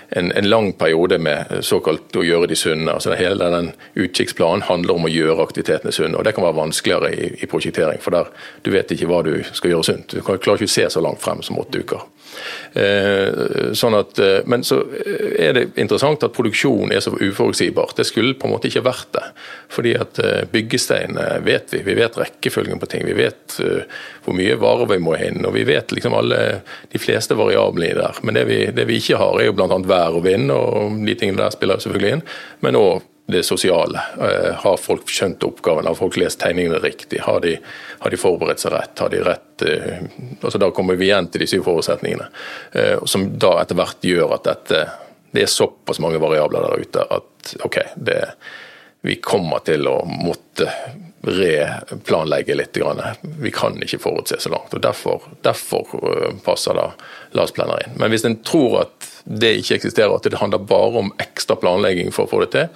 Speaker 3: en, en lang periode med såkalt å gjøre de sunne. altså Hele den utkikksplanen handler om å gjøre aktivitetene sunne. og Det kan være vanskeligere i, i prosjektering, for der du vet ikke hva du skal gjøre sunt. Du klarer ikke å se så langt frem som åtte uker. Eh, sånn at, eh, men så er det interessant at produksjon er så uforutsigbart. Det skulle på en måte ikke vært det. Fordi at eh, byggesteinene vet vi. Vi vet rekkefølgen på ting. Vi vet eh, hvor mye varer vi må inn. Og vi vet liksom alle de fleste variablene i der. Men det vi, det vi ikke har, er jo bl.a. vær og vind, og de tingene der spiller selvfølgelig inn. Men òg det sosiale. Eh, Har folk skjønt oppgaven? Har folk lest tegningene riktig? Har de, har de forberedt seg rett? Har de rett eh, altså Da kommer vi igjen til de syv forutsetningene, eh, som da etter hvert gjør at dette det er såpass mange variabler der ute at ok, det, vi kommer til å måtte replanlegge litt. Vi kan ikke forutse så langt. og Derfor, derfor passer da LAS-planer inn. Men hvis en tror at det ikke eksisterer, at det handler bare om ekstra planlegging for å få det til,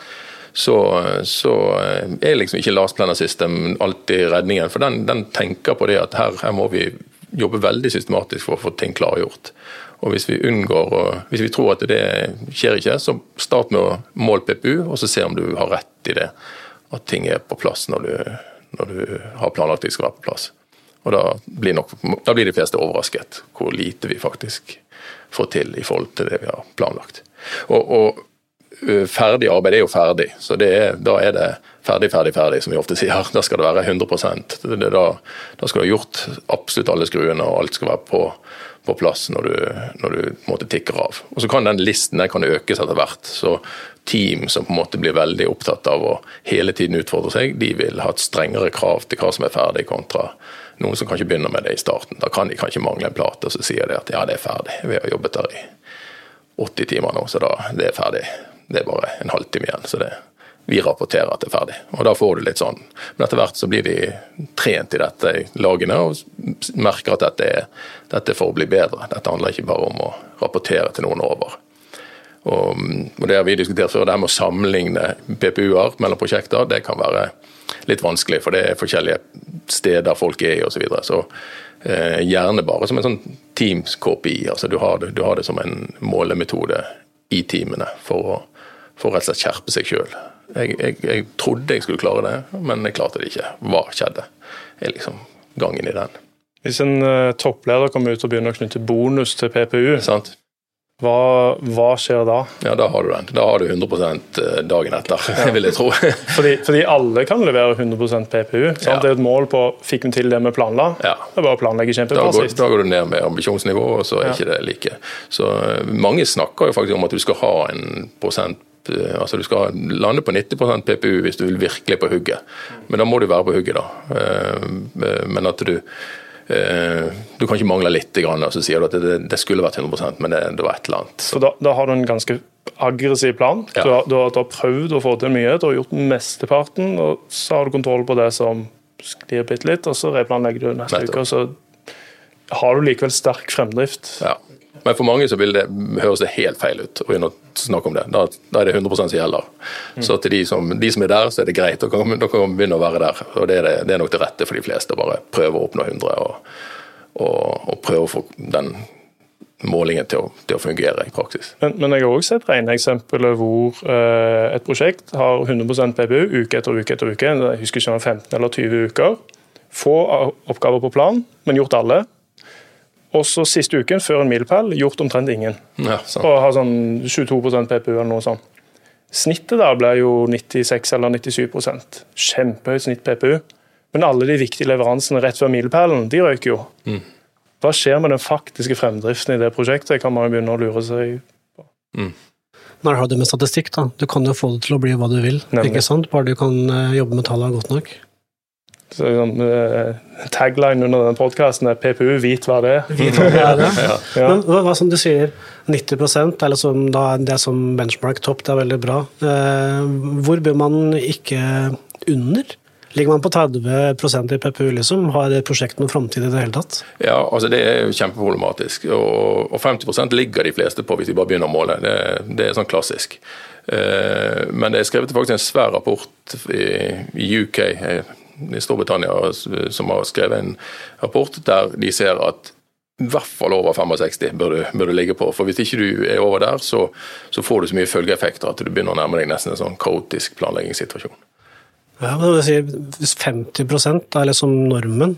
Speaker 3: så, så er liksom ikke Lars Planner System alltid redningen. For den, den tenker på det at her, her må vi jobbe veldig systematisk for å få ting klargjort. Og hvis vi unngår, og hvis vi tror at det skjer ikke, så start med å måle PPU, og så se om du har rett i det. At ting er på plass når du, når du har planlagt de skal være på plass. Og da blir, nok, da blir de fleste overrasket hvor lite vi faktisk får til i forhold til det vi har planlagt. Og, og ferdig arbeid er jo ferdig, så er, da er det ferdig, ferdig, ferdig, som vi ofte sier. Da skal det være 100 det, det, da, da skal du ha gjort absolutt alle skruene, og alt skal være på, på plass når du, når du på en måte tikker av. Og Så kan den listen den kan økes etter hvert. så Team som på en måte blir veldig opptatt av å hele tiden utfordre seg, de vil ha et strengere krav til hva som er ferdig, kontra noen som kanskje begynner med det i starten. Da kan de kanskje mangle en plate, og så sier de at ja, det er ferdig. Vi har jobbet der i 80 timer nå, så da det er ferdig. Det er bare en halvtime igjen. så det vi rapporterer at det er ferdig. Og da får du litt sånn. Men etter hvert så blir vi trent i dette i lagene og merker at dette er, dette er for å bli bedre. Dette handler ikke bare om å rapportere til noen over. Og, og det har vi diskutert før, det her med å sammenligne PPU-er mellom prosjekter, det kan være litt vanskelig, for det er forskjellige steder folk er i osv. Så, videre. så eh, gjerne bare som en sånn Teams-KPI. altså du har, det, du har det som en målemetode i teamene for å, for å skjerpe seg sjøl. Jeg, jeg, jeg trodde jeg skulle klare det, men jeg klarte det ikke. Hva skjedde? er liksom gangen i den.
Speaker 2: Hvis en eh, toppleder kommer ut og begynner å knytte bonus til PPU,
Speaker 3: Sant?
Speaker 2: hva, hva skjer da?
Speaker 3: Ja, da har du den. Da har du 100% dagen etter, [laughs] vil jeg tro. [laughs]
Speaker 2: Fordi, fordi alle kan levere 100% PPU. Sant?
Speaker 3: Ja.
Speaker 2: Det er et mål på fikk vi til det vi planla.
Speaker 3: Ja.
Speaker 2: Det er bare å planlegge
Speaker 3: Da går, da går du ned med ambisjonsnivå, og så er
Speaker 2: Ja.
Speaker 3: ikke det like. Så eh, Mange snakker jo faktisk om at du skal ha en prosent eh, altså Du skal lande på 90% PPU hvis du vil virkelig på hugget. Men da må du være på hugget, da. Eh, Men at du eh, Du kan ikke mangle litt, og så sier du at det, det skulle vært 100% men det, det var et eller annet.
Speaker 2: Så da, da har du en ganske aggressiv plan.
Speaker 3: Ja.
Speaker 2: Du, har, du, har, du, har, prøvd å få til mye, du har gjort mesteparten, og så har du kontroll på det som sklir bitte litt, og så replanlegger du neste
Speaker 3: Nettopp.
Speaker 2: uke. og så har du likevel sterk fremdrift.
Speaker 3: Ja. Men for mange så vil det høres det helt feil ut å begynne å snakke om det. Da, da er det 100 som gjelder. Så til de som, de som er der, så er det greit. Da kan, da kan man begynne å være der. Og det er, det, det er nok det rette for de fleste. Bare prøve å oppnå 100 og, og, og prøve å få den målingen til å, til å fungere i praksis.
Speaker 2: Men, men jeg har også sett regneeksempler hvor eh, et prosjekt har 100% PPU uke etter uke etter uke. Jeg husker ikke om 15 eller 20 uker. Få oppgaver på plan, men gjort alle. Og så siste uken, før en milepæl, gjort omtrent ingen.
Speaker 3: Ja.
Speaker 2: Og har sånn 22% PPU eller noe sånt. Snittet der ble jo 96 eller 97% Kjempehøyt snitt PPU. Men alle de viktige leveransene rett før milepælen, de røyker jo. Hva skjer med den faktiske fremdriften i det prosjektet, kan man jo begynne å lure seg på.
Speaker 1: Når har du med statistikk, da? Du kan jo få det til å bli hva du vil,
Speaker 2: Nemlig.
Speaker 1: ikke sant? Bare du kan eh, jobbe med tallene godt nok.
Speaker 2: Så liksom, eh, Tagline under den podkasten er 'PPU, vit hva det er'.
Speaker 1: Ja, det. [laughs]
Speaker 2: Ja.
Speaker 1: Men hva, hva som du sier, 90% er liksom, da, det er som benchmark topp, det er veldig bra. Eh, hvor bør man ikke under? Ligger man på 30% i PPU, liksom? Har det prosjektet noen framtid i det hele tatt?
Speaker 3: Ja, altså Det er jo kjempeproblematisk. Og, og 50% ligger de fleste på hvis de bare begynner å måle. Det, det er sånn klassisk. Eh, men det er skrevet faktisk en svær rapport i, UK, i Storbritannia, som har skrevet en rapport der de ser at i hvert fall over 65 bør du, bør du ligge på. For hvis ikke du er over der, så, så får du så mye følgeeffekter at du begynner å nærme deg nesten en sånn kaotisk planleggingssituasjon.
Speaker 1: Ja, men sier, Hvis 50% er liksom normen,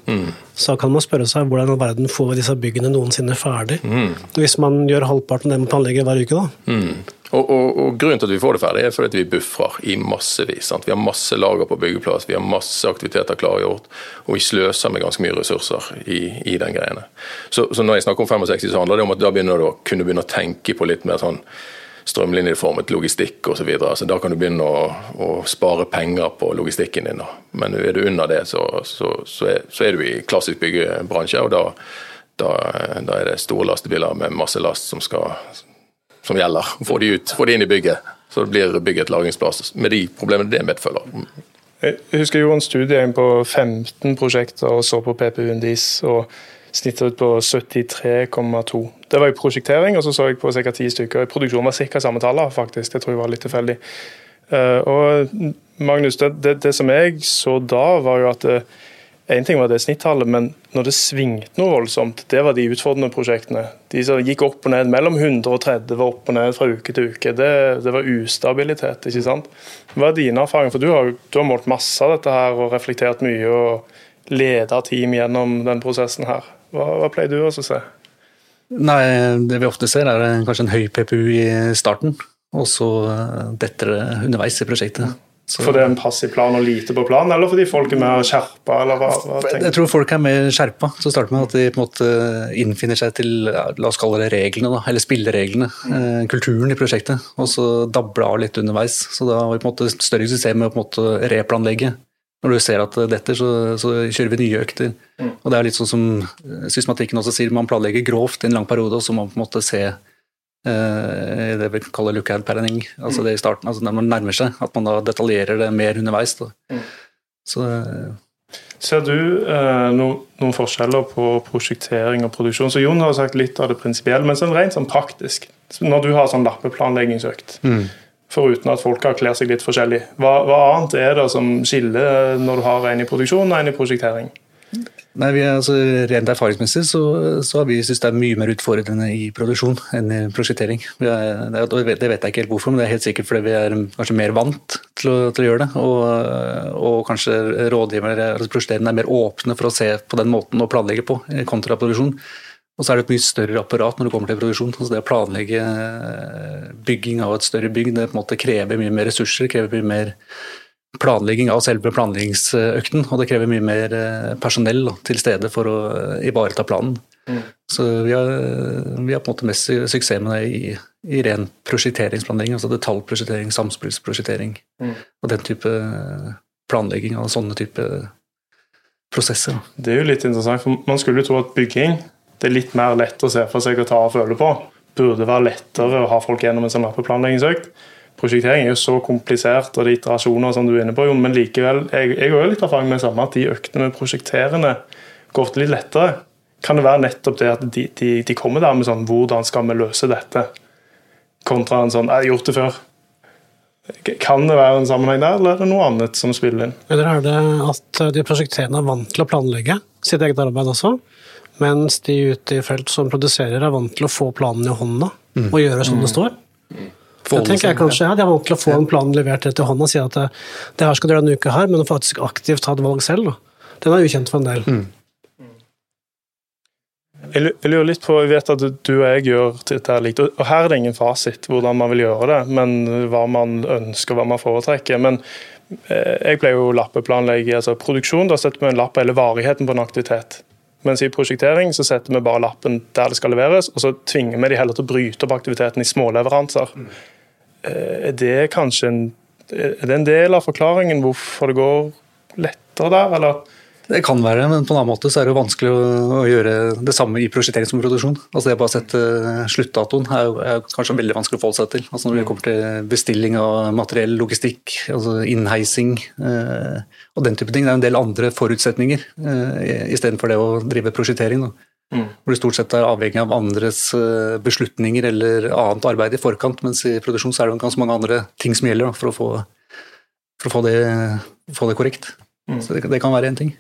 Speaker 1: så kan man spørre seg hvordan i verden får vi disse byggene noensinne ferdig? Hvis man gjør halvparten det man planlegger hver uke, da.
Speaker 3: Mm. Og, og, og Grunnen til at vi får det ferdig, er fordi at vi buffrer i massevis. Sant? Vi har masse lager på byggeplass, vi har masse aktiviteter klargjort, og vi sløser med ganske mye ressurser i, i den greiene. Så, så når jeg snakker om 65, så handler det om at da begynner du å kunne begynne å tenke på litt mer sånn strømlinjeformet logistikk osv. Så videre. så da kan du begynne å, å spare penger på logistikken din. Men er du under det, så, så, så, er, så er du i klassisk byggebransje, og da, da, da er det store lastebiler med masse last som, skal, som gjelder. Få de ut, få de inn i bygget. Så det blir bygget et lagringsplass med de problemene det medfølger.
Speaker 2: Jeg husker jeg gjorde en studie på 15 prosjekter og så på PPU-en deres. og snittet ut på 73,2. Det var i prosjektering, og så så jeg på ca. ti stykker. I produksjon var ca. samme tallet, faktisk. Det tror jeg var litt tilfeldig. Eh, og Magnus, det, det, det som jeg så da, var jo at Én en ting var det snittallet, men når det svingte noe voldsomt, det var de utfordrende prosjektene. De som gikk opp og ned, mellom 130 var opp og ned fra uke til uke. Det, det var ustabilitet, ikke sant. Hva er dine erfaringer? For du har, du har målt masse av dette her og reflektert mye og leda team gjennom den prosessen her. Hva, hva pleier du også å se?
Speaker 4: Nei, Det vi ofte ser, er kanskje en høy PPU i starten, og så detter det underveis i prosjektet. Så,
Speaker 2: For det er en passiv plan og lite på plan, eller fordi folk er mer skjerpa? Eller hva, hva
Speaker 4: jeg tror folk er mer skjerpa. Så starter med at de på en måte innfinner seg til la oss kalle det reglene, da, eller spillereglene. Mm. kulturen i prosjektet. Og så dabler av litt underveis. Så da har vi på en måte større suksess med å på en måte replanlegge. Når du ser at dette, så, så kjører vi nye økter. Og det er litt sånn som systematikken også sier, man planlegger grovt i en lang periode, og så må man på en måte se eh, det vi kaller lookout-planning, altså det i starten, altså når man nærmer seg, at man da detaljerer det mer underveis. Da. Så
Speaker 2: Ser du eh, no, noen forskjeller på prosjektering og produksjon? Så Jon har sagt litt av det prinsipielle, men sånn rent sånn praktisk. Når du har sånn lappeplanleggingsøkt, foruten at folk har kler seg litt forskjellig, hva, hva annet er det som skiller når du har en i produksjon og en i prosjektering?
Speaker 4: Nei, vi altså, Rent erfaringsmessig så, så har vi syntes det er mye mer utfordrende i produksjon enn i prosjektering. Er, det, vet jeg ikke helt hvorfor, men det er helt sikkert fordi vi er kanskje mer vant til å, til å gjøre det. Og, og kanskje rådgivere altså prosjekterende er mer åpne for å se på den måten å planlegge på kontra produksjon. Og så er det et mye større apparat når det kommer til produksjon. Altså det å planlegge eh, bygging av et større bygg det på en måte krever mye mer ressurser, krever mye mer planlegging av selve planleggingsøkten, og det krever mye mer eh, personell da, til stede for å eh, ivareta planen. Så vi har, vi har på en måte mest suksess med det i, i ren prosjekteringsplanlegging, altså detaljprosjektering, samspillsprosjektering og den type planlegging av sånne type prosesser.
Speaker 2: Det er jo litt interessant, for Man skulle jo tro at bygging det er litt mer lett å se for seg å ta og føle på. Burde være lettere å ha folk gjennom en sånn lappeplanleggingsøkt. Prosjektering er jo så komplisert, og er iterasjoner som du er inne på, men likevel, jeg, jeg har jo litt erfaring med det samme, at de øktene med prosjekterende går ofte litt lettere. Kan det være nettopp det at de, de, de kommer der med sånn 'hvordan skal vi løse dette', kontra en sånn 'jeg har gjort det før'. Kan det være en sammenheng der, eller er det noe annet som spiller inn?
Speaker 1: Eller er det at de prosjekterende er vant til å planlegge sitt eget arbeid også, mens de ute i felt som produserer, er vant til å få planen i hånda og gjøre som det står? Det tenker jeg kanskje, ja, De er vant til å få en plan levert rett i hånda og si at det, det her skal du gjøre denne uka her, men å faktisk aktivt ta et valg selv, da. den er ukjent for en del.
Speaker 4: Mm.
Speaker 2: Jeg lu- jeg lurer litt på, jeg vet at du og jeg gjør dette likt, og her er det ingen fasit hvordan man vil gjøre det, men hva man ønsker, hva man foretrekker. Men eh, jeg pleier jo å lappeplanlegge altså produksjon. Da setter vi en lapp på hele varigheten på en aktivitet. Mens i prosjektering så setter vi bare lappen der det skal leveres, og så tvinger vi de heller til å bryte opp aktiviteten i småleveranser. Eh, Er det kanskje en, er det en del av forklaringen hvorfor det går lettere der, eller?
Speaker 4: Det kan være, men på en annen måte så er det vanskelig å, å gjøre det samme i prosjektering som i produksjon. Altså det å bare sette eh, sluttdatoen er, er kanskje veldig vanskelig å forholde seg til. Altså når det kommer til bestilling av materiell, logistikk, altså innheising eh, og den type ting. Det er en del andre forutsetninger eh, istedenfor det å drive prosjektering. Da. Hvor du stort sett er avhengig av andres eh, beslutninger eller annet arbeid i forkant, mens i produksjon så er det ganske mange andre ting som gjelder da, for å få, for å få, det, få det korrekt. Så det, det kan være en ting.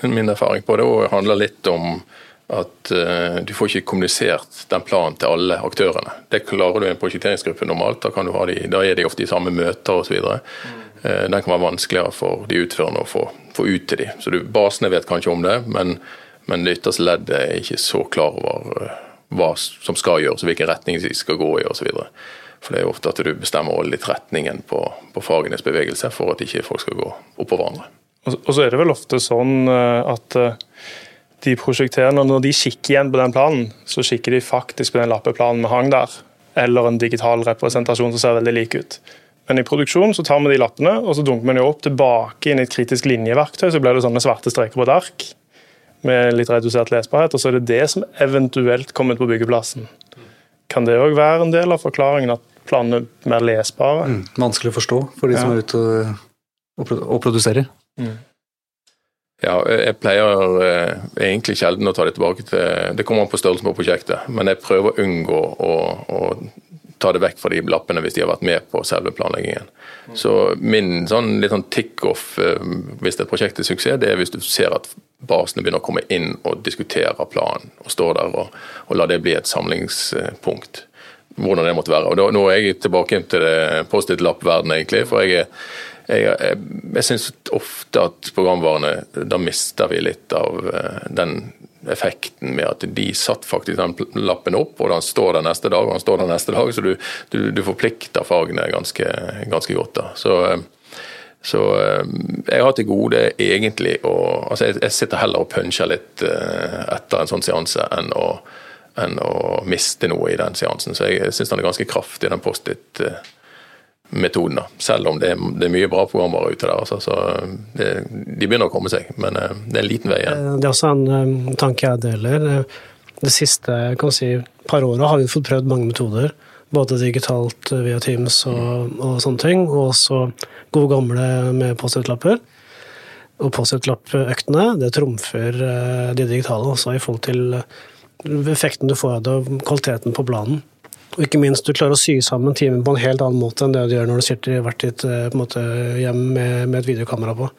Speaker 3: Min erfaring på det òg handler litt om at eh, du får ikke kommunisert den planen til alle aktørene. Det klarer du i en prosjekteringsgruppe normalt. Da, kan du ha de, da er de ofte i samme møter osv. Uh, den kan være vanskeligere for de utførende å få, få ut til de. Så du, Basene vet kanskje om det, men, men det ytterste leddet er ikke så klar over eh, hva som skal gjøres, hvilken retning de skal gå i osv. For det er jo ofte at du bestemmer litt retningen på, på fagenes bevegelse for at ikke folk skal gå oppå hverandre.
Speaker 2: Og så er det vel ofte sånn eh, at eh, de prosjekterende, når de kikker igjen på den planen, så kikker de faktisk på den lappeplanen vi hang der, eller en digital representasjon som ser veldig lik ut. Men i produksjon så tar vi de lappene og så dunker vi dem opp tilbake inn i et kritisk linjeverktøy. Så blir det sånne svarte streker på et ark med litt redusert lesbarhet. Og så er det det som eventuelt kommer ut på byggeplassen. Kan det òg være en del av forklaringen at planene er mer lesbare?
Speaker 4: Mm, vanskelig å forstå for de som er ute og, og, og produserer.
Speaker 3: Ja, jeg pleier eh, egentlig sjelden å ta det tilbake til Det kommer an på størrelsen på prosjektet, men jeg prøver å unngå å, å ta det vekk fra de lappene hvis de har vært med på selve planleggingen. Så min sånn, litt sånn tick-off eh, hvis et prosjekt er suksess, det er hvis du ser at basene begynner å komme inn og diskutere planen, og står der og, og la det bli et samlingspunkt. Hvordan det måtte være. Og da, Nå er jeg tilbake til det Post-It-lapp-verdenen, egentlig. for jeg er jeg, jeg, jeg syns ofte at programvarene Da mister vi litt av eh, den effekten med at de satt faktisk den lappen opp, og den står der neste dag, og den står der neste dag. Så du, du, du forplikter fagene ganske, ganske godt. da. Så, eh, så eh, jeg har til gode egentlig å altså jeg, jeg sitter heller og puncher litt eh, etter en sånn seanse enn å, enn å miste noe i den seansen. Så jeg syns den er ganske kraftig, den Post-It. Eh, metoden, da. selv om det er, det er mye bra programmer ute der. Altså, så det, de begynner å komme seg, men eh, det er en liten vei igjen.
Speaker 1: Det er også en eh, tanke jeg deler. Eh, Det siste si, par åra har vi fått prøvd mange metoder. Både digitalt eh, via Teams og, og sånne ting, og også gode gamle med Post-It-lapper. Og Post-It-lappøktene det trumfer eh, de digitale også i forhold til eh, effekten du får av det, og kvaliteten på planen. Og ikke minst du klarer å sy sammen timen på en helt annen måte enn det du gjør når du sitter i hvert ditt eh, måte, hjem med, med et videokamera på.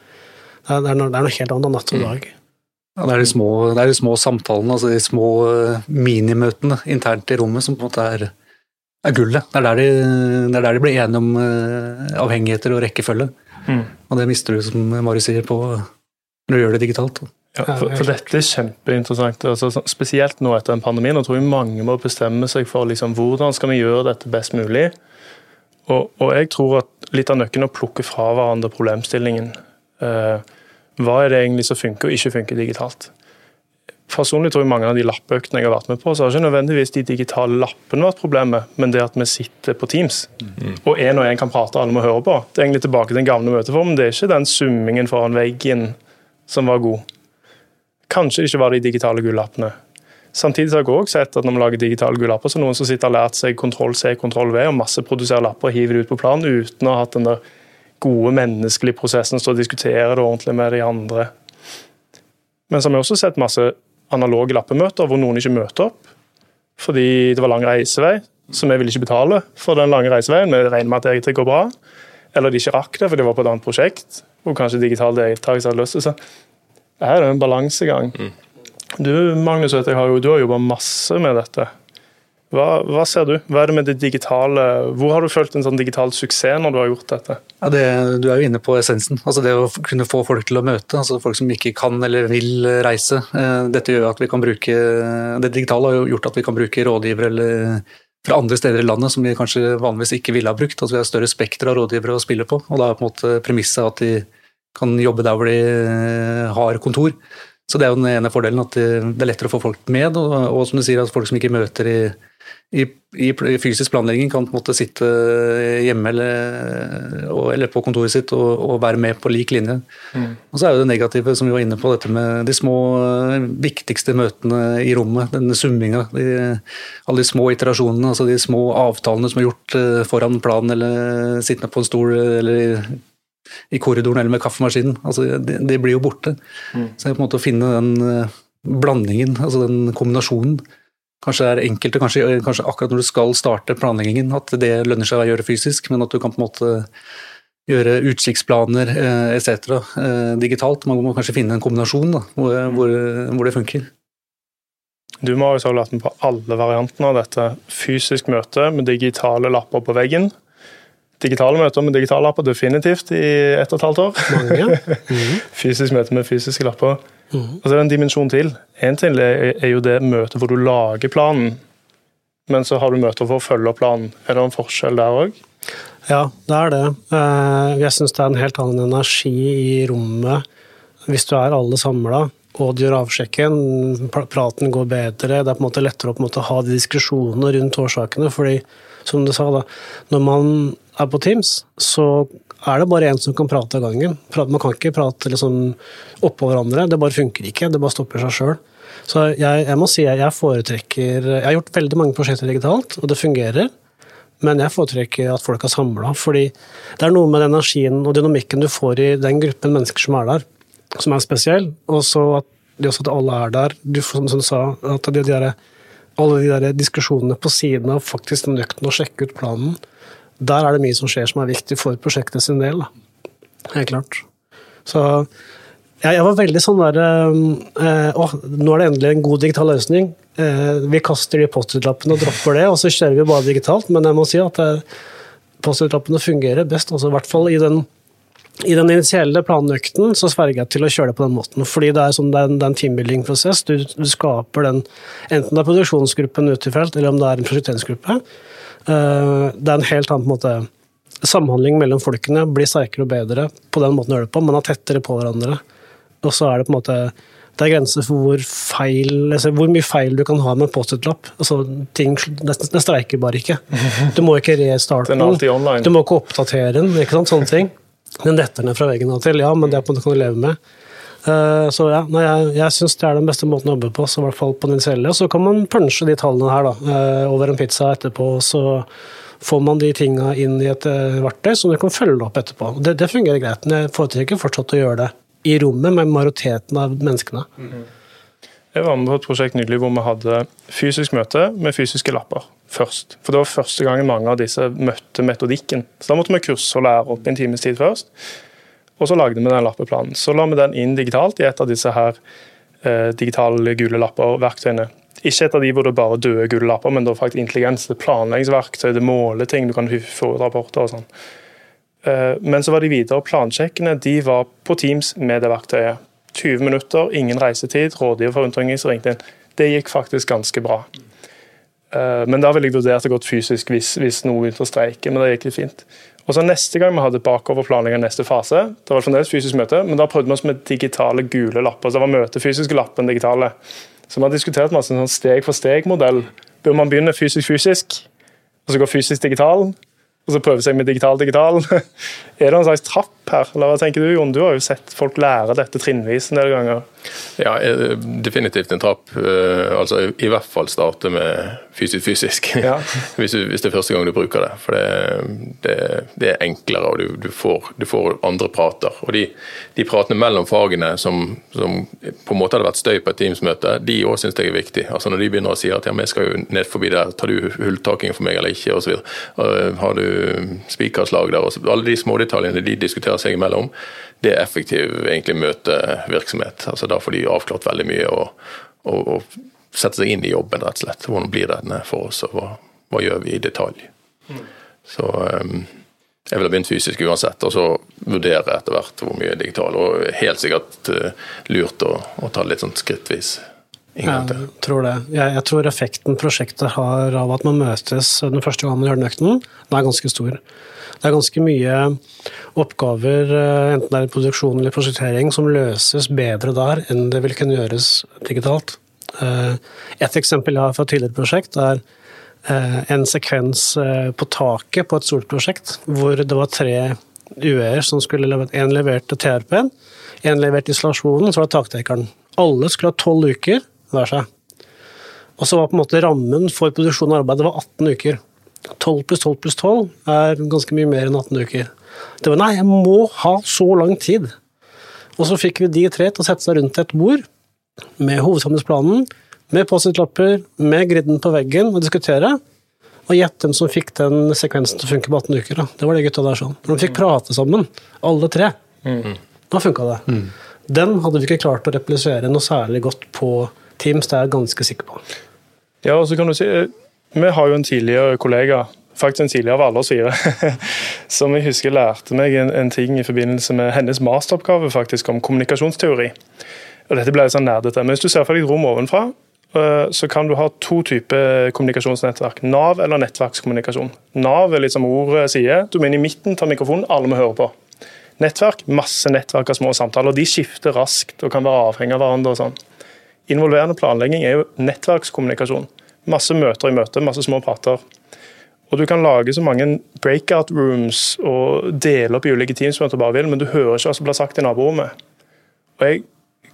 Speaker 1: Det er, det er, noe, det er noe helt annet enn natt og dag.
Speaker 4: Ja, det, er de små, det er de små samtalene, altså de små eh, minimøtene internt i rommet som på en måte er, er gullet. Det er, der de, det er der de blir enige om eh, avhengigheter og rekkefølge.
Speaker 2: Mm.
Speaker 4: Og det mister du, som Mari sier, på når du gjør det digitalt.
Speaker 2: Ja, for, for dette er kjempeinteressant. Altså, spesielt nå etter en pandemi. Nå tror jeg mange må bestemme seg for liksom, hvordan skal vi gjøre dette best mulig. Og, og jeg tror at litt av nøkkelen er å plukke fra hverandre problemstillingen. Eh, hva er det egentlig som funker og ikke funker digitalt? Personlig tror jeg mange av de lappøktene jeg har vært med på, så har ikke nødvendigvis de digitale lappene vært problemet, men det at vi sitter på Teams. Og én og én kan prate, alle må høre på. Det er egentlig tilbake til den gamle møteformen. Det er ikke den summingen foran veggen som var god. Kanskje det ikke var de digitale gullappene. Samtidig har jeg også sett at når vi lager digitale gullapper, så er det noen som sitter og har lært seg kontroll C, kontroll V og masseproduserer lapper og hiver det ut på planen uten å ha hatt den der gode menneskelige prosessen, til og diskutere det ordentlig med de andre. Men så har vi også sett masse analoge lappemøter hvor noen ikke møter opp fordi det var lang reisevei, så vi ville ikke betale for den lange reiseveien. Vi regner med at det går bra. Eller de ikke rakk det, for det var på et annet prosjekt hvor kanskje digital deltakelse hadde løst til. Her er det en balansegang. Mm. Du Magnus, jeg har jo, du har jobba masse med dette. Hva, hva, ser du? Hva er det med det digitale Hvor har du følt en sånn digital suksess når du har gjort dette?
Speaker 4: Ja, det, du er jo inne på essensen. Altså det å kunne få folk til å møte. altså Folk som ikke kan eller vil reise. Eh, dette gjør at vi kan bruke, Det digitale har jo gjort at vi kan bruke rådgivere eller fra andre steder i landet som vi kanskje vanligvis ikke ville ha brukt. Altså vi har større spekter av rådgivere å spille på. og Da er på en måte premisset at de kan jobbe der hvor de har kontor. Så det er jo den ene fordelen, at det er lettere å få folk med. Og, og som du sier, at folk som ikke møter i, i, i, fysisk planlegging, kan på en måte sitte hjemme eller, eller på kontoret sitt og, og, være med på lik linje. Mm. Og så er jo det negative, som vi var inne på, dette med de små, viktigste møtene i rommet. Denne summinga. De, alle de små iterasjonene, altså de små avtalene som er gjort eh, foran planen eller sittende på en stol eller i korridoren eller med kaffemaskinen. Altså, det, de blir jo borte. Mm. Så det er på en måte å finne den uh, blandingen, altså den kombinasjonen. Kanskje det er enkelte, kanskje, kanskje, akkurat når du skal starte planleggingen, at det lønner seg å gjøre fysisk, men at du kan på en måte gjøre utkikksplaner uh, etc. Uh, digitalt. Man må kanskje finne en kombinasjon da, hvor, hvor, hvor det funker.
Speaker 2: Du må også ha vært med på alle variantene av dette. Fysisk møte med digitale lapper på veggen digitale møter med digitale lapper definitivt i ett og et halvt år.
Speaker 1: Mange. [laughs] Mm.
Speaker 2: Fysisk møte med fysiske lapper. Mm. Og så er det en dimensjon til. En ting er jo det møtet hvor du lager planen, men så har du møter for å følge opp planen. Er det en forskjell der òg?
Speaker 1: Ja, det er det. Eh, jeg syns det er en helt annen energi i rommet hvis du er alle samla og du gjør avsjekken, praten går bedre, det er på en måte lettere å måte ha de diskusjonene rundt årsakene. fordi som du sa, da, når man er på Teams, så er det bare én som kan prate av gangen. Man kan ikke prate liksom oppå hverandre. Det bare funker ikke. Det bare stopper seg sjøl. Så jeg, jeg, må si jeg foretrekker Jeg har gjort veldig mange prosjekter digitalt, og det fungerer. Men jeg foretrekker at folk er samla. Fordi det er noe med den energien og dynamikken du får i den gruppen mennesker som er der, som er spesiell. Og så at, at alle er der. Du, som du sa, at de, de der, alle de der diskusjonene på siden av faktisk nøkten å sjekke ut planen der er det mye som skjer som er viktig for prosjektet sin del. Da. Helt klart. Så jeg, jeg var veldig sånn der eh, Å, nå er det endelig en god digital løsning. Eh, vi kaster de Post-It-lappene og dropper det, og så kjører vi bare digitalt. Men jeg må si at eh, Post-It-lappene fungerer best. Altså, I hvert fall i den, i den initielle planøkten så sverger jeg til å kjøre det på den måten. Fordi det er, sånn, det er en, en teambuilding-prosess. Du, du, skaper den, enten det er produksjonsgruppen ute i felt, eller om det er en prosjekteringsgruppe. Eh, det er en helt annen måte Samhandling mellom folkene blir sterkere og bedre på den måten å gjøre det på. Man er tettere på hverandre. Og så er det på en måte det er grenser for hvor, feil, altså hvor mye feil du kan ha med en Post-It-lapp. Altså, ting, det, det streiker bare ikke. Du må ikke restarte den. Du må ikke oppdatere den. ikke sant, sånne ting. Den detter ned fra veggen av og til, ja, men det kan du leve med. Uh, så ja, jeg, jeg syns det er den beste måten å jobbe på, så i hvert fall på den initielle. Og så kan man punche de tallene her da, uh, over en pizza etterpå, så får man de tinga inn i et uh, verktøy som du kan følge opp etterpå. Det, det fungerer greit, men jeg foretrekker fortsatt å gjøre det i rommet med majoriteten av menneskene. Mm -hmm.
Speaker 2: Jeg var med på et prosjekt nylig hvor vi hadde fysisk møte med fysiske lapper først. For det var første gangen mange av disse møtte metodikken. Så da måtte vi kurse og lære opp en times tid først. Og så lagde vi den lappeplanen. Så la vi den inn digitalt i et av disse her eh, digitale gule lapper-verktøyene. Ikke et av de hvor det bare døde gule lapper, men det er faktisk intelligens, det planleggingsverktøy, det måler ting, du kan få rapporter og sånn. Eh, men så var de videre plansjekkene de var på Teams med det verktøyet. 20 minutter, ingen reisetid, rådgiver for unntaking som ringte inn. Det gikk faktisk ganske bra. Eh, men da ville jeg vurdert det godt fysisk hvis, hvis noe begynte å streike, men det gikk litt fint. Og så Neste gang vi hadde bakoverplanlegging av neste fase, det var fremdeles fysisk møte, men da prøvde vi oss med digitale gule lapper. så Det var møtefysiske lapper enn digitale. Så vi har diskutert masse en sånn steg for steg-modell. Bør man begynne fysisk-fysisk, og så gå fysisk-digital, og så prøve seg med digital-digital? [laughs] er det en slags trapp her? Eller hva tenker du, Jon? Du har jo sett folk lære dette trinnvis en del ganger.
Speaker 3: Ja, eh, definitivt en trapp. Eh, altså i hvert fall starte med fysisk-fysisk, ja. [laughs] hvis, hvis, det er første gang du bruker det. For det, det, det er enklere, og du, du, får, du, får, andre prater. Og de, de pratene mellom fagene som, som, på en måte hadde vært støy på et Teams-møte, de òg syns jeg er viktig. Altså Når de begynner å si at ja, vi skal jo ned forbi der, tar du hulltaking for meg eller ikke, osv. Har du spikerslag der, og alle de smådetaljene de diskuterer seg imellom det er effektiv egentlig møtevirksomhet. Altså Da får de avklart veldig mye og, og, og sette seg inn i jobben, rett og slett. Hvordan blir denne for oss, og hva, hva gjør vi i detalj. Mm. Så um, jeg ville begynt fysisk uansett, og så vurdere etter hvert hvor mye digital. Og helt sikkert uh, lurt å, å, ta litt sånn skrittvis.
Speaker 1: Jeg tror det. Jeg, jeg, tror effekten prosjektet har av at man møtes den første gangen man gjør den økten, den er ganske stor. Det er ganske mye oppgaver, eh, enten det er produksjon eller prosjektering, som løses bedre der enn det vil kunne gjøres digitalt. Eh, et eksempel jeg har fra tidligere prosjekt, er eh, en sekvens på taket på et stort prosjekt, hvor det var tre UE-er som skulle levert. En leverte TRP-en, en leverte isolasjonen, så var det taktekeren. Alle skulle ha tolv uker hver seg. Og så var på en måte rammen for produksjon og arbeid det var 18 uker. 12 pluss 12 pluss 12 er ganske mye mer enn 18 uker. Det var nei, jeg må ha så lang tid. Og så fikk vi de tre til å sette seg rundt et bord med hovedsamlingsplanen, med Post-It-lapper, med griden på veggen og diskutere. Og gjett hvem som fikk den sekvensen til å funke på 18 uker. Da. Det var de gutta der sånn. De fikk prate sammen, alle tre. Mm. Da funka det. Mm. Den hadde vi ikke klart å replisere noe særlig godt på Teams, det er jeg ganske sikker på.
Speaker 2: Ja, og så kan du si vi har jo en tidligere kollega, faktisk en tidligere av alle oss fire, [laughs] som jeg husker lærte meg en, en, ting i forbindelse med hennes masteroppgave faktisk om kommunikasjonsteori. Og Dette ble sånn nerdete. Men hvis du ser for deg rom ovenfra, eh, så kan du ha to typer kommunikasjonsnettverk. Nav eller nettverkskommunikasjon. Nav er litt som ordet sier. Du må inn i midten, ta mikrofonen, alle må høre på. Nettverk, masse nettverk av små samtaler. De skifter raskt og kan være avhengig av hverandre. og sånn. Involverende planlegging er jo nettverkskommunikasjon. Masse møter i møte, masse små prater. Og Du kan lage så mange breakout rooms og dele opp i ulike teams som du bare vil, men du hører ikke hva som blir sagt i naborommet. Og Jeg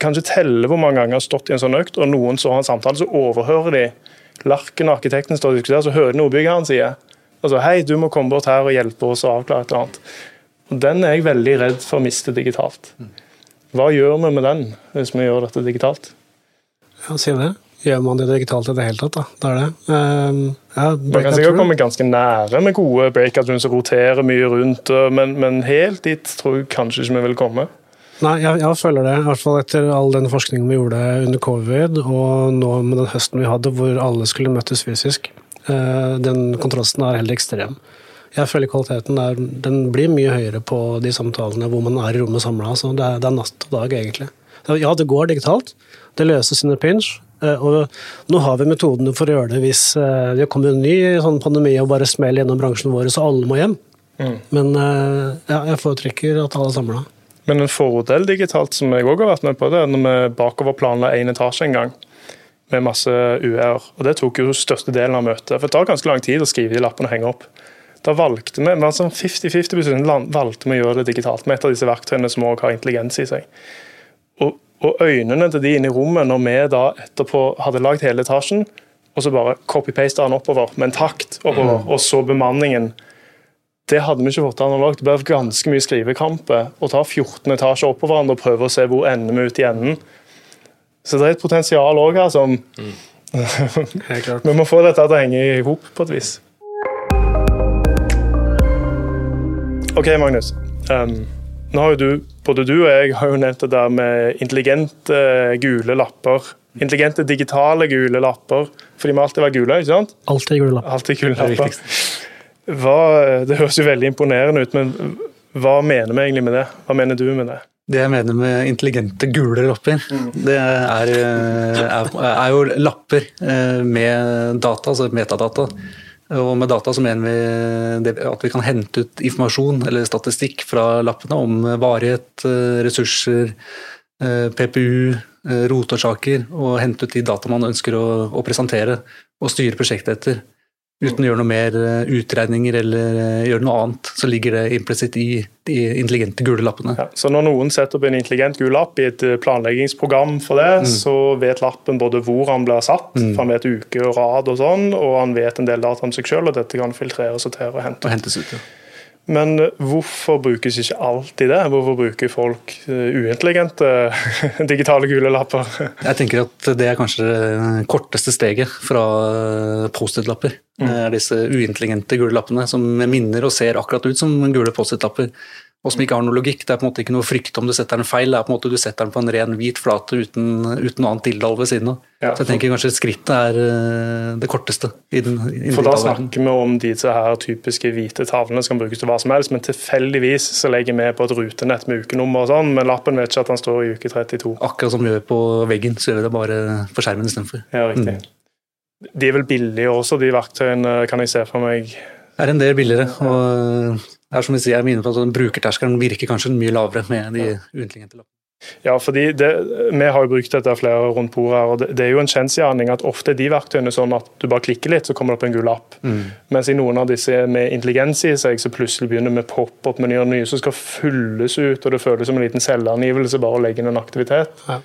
Speaker 2: kan ikke telle hvor mange ganger jeg har stått i en sånn økt, og noen så har en samtale, så overhører de Larken og arkitekten står og diskuterer, så hører de ordbyggeren sier altså, hei, du må komme bort her og hjelpe oss å avklare et eller annet. Og Den er jeg veldig redd for å miste digitalt. Hva gjør vi med den, hvis vi gjør dette digitalt?
Speaker 1: Ja, si det gjør man det digitalt i det hele tatt. da. Det er det. Um,
Speaker 2: ja, man kan sikkert komme ganske nære med gode breakout rooms og rotere mye rundt, men, men, helt dit tror jeg kanskje ikke vi vil komme.
Speaker 1: Nei, jeg, jeg, føler det. I hvert fall etter all den forskningen vi gjorde under covid, og nå med den høsten vi hadde hvor alle skulle møtes fysisk. Uh, den kontrasten er heller ekstrem. Jeg føler kvaliteten er, den blir mye høyere på de samtalene hvor man er i rommet samla. Det, det, er natt og dag, egentlig. Ja, det går digitalt. Det løser sine pinch. Eh, og nå har vi metodene for å gjøre det hvis eh, det kommer en ny sånn pandemi og bare smeller gjennom bransjen vår, så alle må hjem. Mm. Men eh, ja, jeg foretrekker at alle er samla.
Speaker 2: Men en fordel digitalt som jeg òg har vært med på, det er når vi bakover planla én etasje en gang med masse UR. Og Det tok jo største delen av møtet. For Det tar ganske lang tid å skrive de lappene og henge opp. Da valgte vi, altså 50-50 valgte vi å gjøre det digitalt med et av disse verktøyene som òg har intelligens i seg. Og og øynene til de inne i rommet når vi da etterpå hadde lagd hele etasjen, og så bare copy-paste den oppover med en takt oppover, mm. og så bemanningen. Det hadde vi ikke fått analogt. Det ble ganske mye skrivekampe å ta 14 etasjer oppå hverandre og prøve å se hvor ender vi ut i enden. Så det er et potensial òg her som mm. [laughs] Vi må få dette til å henge i hop på et vis. OK, Magnus. Um, nå har jo du, Både du og jeg har jo nevnt det der med intelligente gule lapper. Intelligente digitale gule lapper. For de må alltid være gule, ikke sant?
Speaker 1: Alltid gule lapper.
Speaker 2: Alltid gule lapper. Hva, det høres jo veldig imponerende ut, men hva mener vi egentlig med det? Hva mener du med det?
Speaker 4: Det jeg mener med intelligente gule lapper, det er, er, er, jo lapper eh, med data, altså metadata og med data så mener vi at vi kan hente ut informasjon eller statistikk fra lappene om varighet, eh, ressurser, eh, PPU, eh, rotårsaker, og hente ut de data man ønsker å, å presentere og styre prosjektet etter. Uten å gjøre noe mer eh, utregninger eller eh, gjøre noe annet, så ligger det implisitt i de intelligente gule lappene.
Speaker 2: Ja, så når noen setter opp en intelligent gul lapp i et eh, planleggingsprogram for det, mm. så vet lappen både hvor han blir satt, mm. for han vet uke og rad og sånn, og han vet en del data om seg sjøl, og dette kan filtreres til og hente.
Speaker 4: Og hentes ut ja.
Speaker 2: Men hvorfor brukes ikke alltid det? Hvorfor bruker folk eh, uintelligente [laughs] digitale gule lapper? [laughs]
Speaker 4: Jeg tenker at det er kanskje det korteste steget fra Post-It-lapper. Mm. Disse uintelligente gule lappene som minner og ser akkurat ut som gule Post-It-lapper og som ikke har noe logikk. Det er på en måte ikke noe frykt om du setter den feil, det er på en måte du setter den på en ren hvit flate uten, uten annet tilhold ved siden av. Ja, så jeg tenker kanskje skrittet er eh, det korteste. I den,
Speaker 2: i for da snakker vi om disse her typiske hvite tavlene som kan brukes til hva som helst, men tilfeldigvis så legger vi på et rutenett med ukenummer og sånn, men lappen vet ikke at han står i uke 32.
Speaker 4: Akkurat som vi gjør på veggen, så gjør vi det bare på skjermen istedenfor.
Speaker 2: Ja, riktig. Mm. De er vel billige også, de verktøyene, kan jeg se for meg?
Speaker 4: Det er en del billigere. og det er som vi sier, jeg minner på at Brukerterskelen virker kanskje mye lavere med de uintelligente lappene.
Speaker 2: Ja, fordi det, Vi har jo brukt dette flere rundt bordet, her, og det, det er jo en kjensgjerning at ofte er de verktøyene sånn at du bare klikker litt, så kommer det opp en gul lapp. Mm. Mens i noen av disse med intelligens i seg, så plutselig begynner med pop-opp-menyer nye som skal fylles ut, og det føles som en liten selvangivelse bare å legge inn en aktivitet. Ja.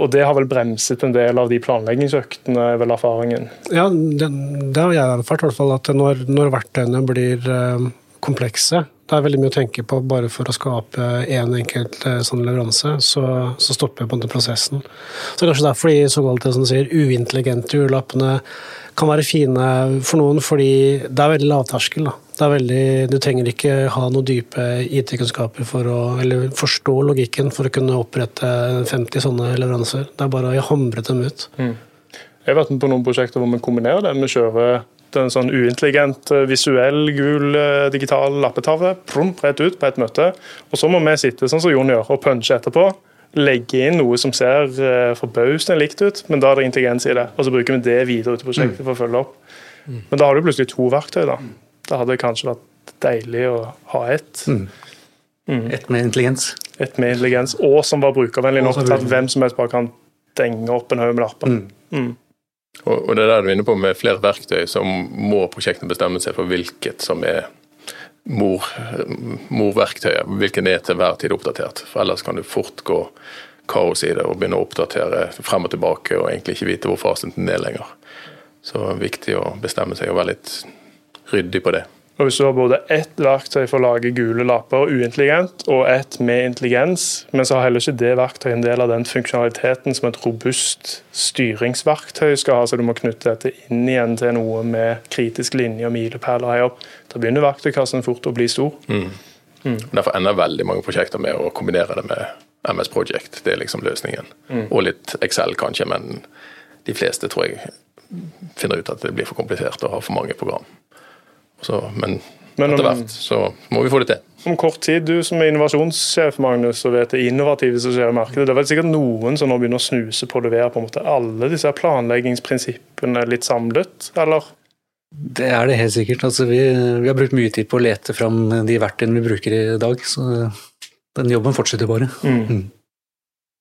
Speaker 2: Og det har vel bremset en del av de planleggingsøktene, er vel erfaringen?
Speaker 1: Ja, det, det har jeg erfart, i hvert fall. At når, når verktøyene blir uh komplekse. Det er veldig mye å tenke på bare for å skape én en enkelt eh, sånn leveranse. Så, så stopper på en måte prosessen. Så Kanskje derfor de såkalte som sier, uintelligente urlappene kan være fine for noen, fordi det er veldig lavterskel. Da. Veldig, du trenger ikke ha noen dype IT-kunnskaper for å eller forstå logikken for å kunne opprette 50 sånne leveranser. Det er bare å hamre dem ut. Mm.
Speaker 2: Jeg har vært med på noen prosjekter hvor vi kombinerer det med å kjøre en sånn uintelligent, eh, visuell, gul eh, digital lappetavle promp, rett ut på et møte. Og så må vi sitte sånn som Jon gjør, og punche etterpå. Legge inn noe som ser uh, forbausende likt ut, men da er det intelligens i det. Og så bruker vi det videre ut i prosjektet for å følge opp. Mm. Men da har du plutselig to verktøy. da. Da hadde det kanskje vært deilig å ha ett. Mm.
Speaker 4: Mm. Et med intelligens.
Speaker 2: Et med intelligens, Og som var brukervennlig nok til at hvem som helst bare kan denge opp en haug med lapper. Mm.
Speaker 3: Og, det er der du er inne på med flere verktøy, så må prosjektene bestemme seg for hvilket som er mor, morverktøyet. Hvilken er til hver tid oppdatert. For ellers kan du fort gå kaos i det og begynne å oppdatere frem og tilbake og egentlig ikke vite hvor fasiten er lenger. Så det er viktig å bestemme seg og være litt ryddig på det.
Speaker 2: Og Hvis du har både ett verktøy for å lage gule lapper uintelligent, og ett med intelligens, men så har heller ikke det verktøyet en del av den funksjonaliteten som et robust styringsverktøy skal ha, så du må knytte dette inn igjen til noe med kritisk linje og milepæler her opp. Da begynner verktøykassen fort å bli stor. Mm.
Speaker 3: Mm. Derfor ender veldig mange prosjekter med å kombinere det med MS Project. Det er liksom løsningen. Mm. Og litt Excel kanskje, men de fleste tror jeg finner ut at det blir for komplisert å ha for mange program. Så, men, men etter hvert så må vi få det til.
Speaker 2: Om kort tid, du som er innovasjonssjef Magnus, og vet det innovative som skjer i markedet, det er vel sikkert noen som nå begynner å snuse på å levere på en måte alle disse planleggingsprinsippene litt samlet, eller?
Speaker 4: Det er det helt sikkert. Altså, vi, vi, har brukt mye tid på å lete fram de verktøyene vi bruker i dag. Så den jobben fortsetter bare. Mm. Mm.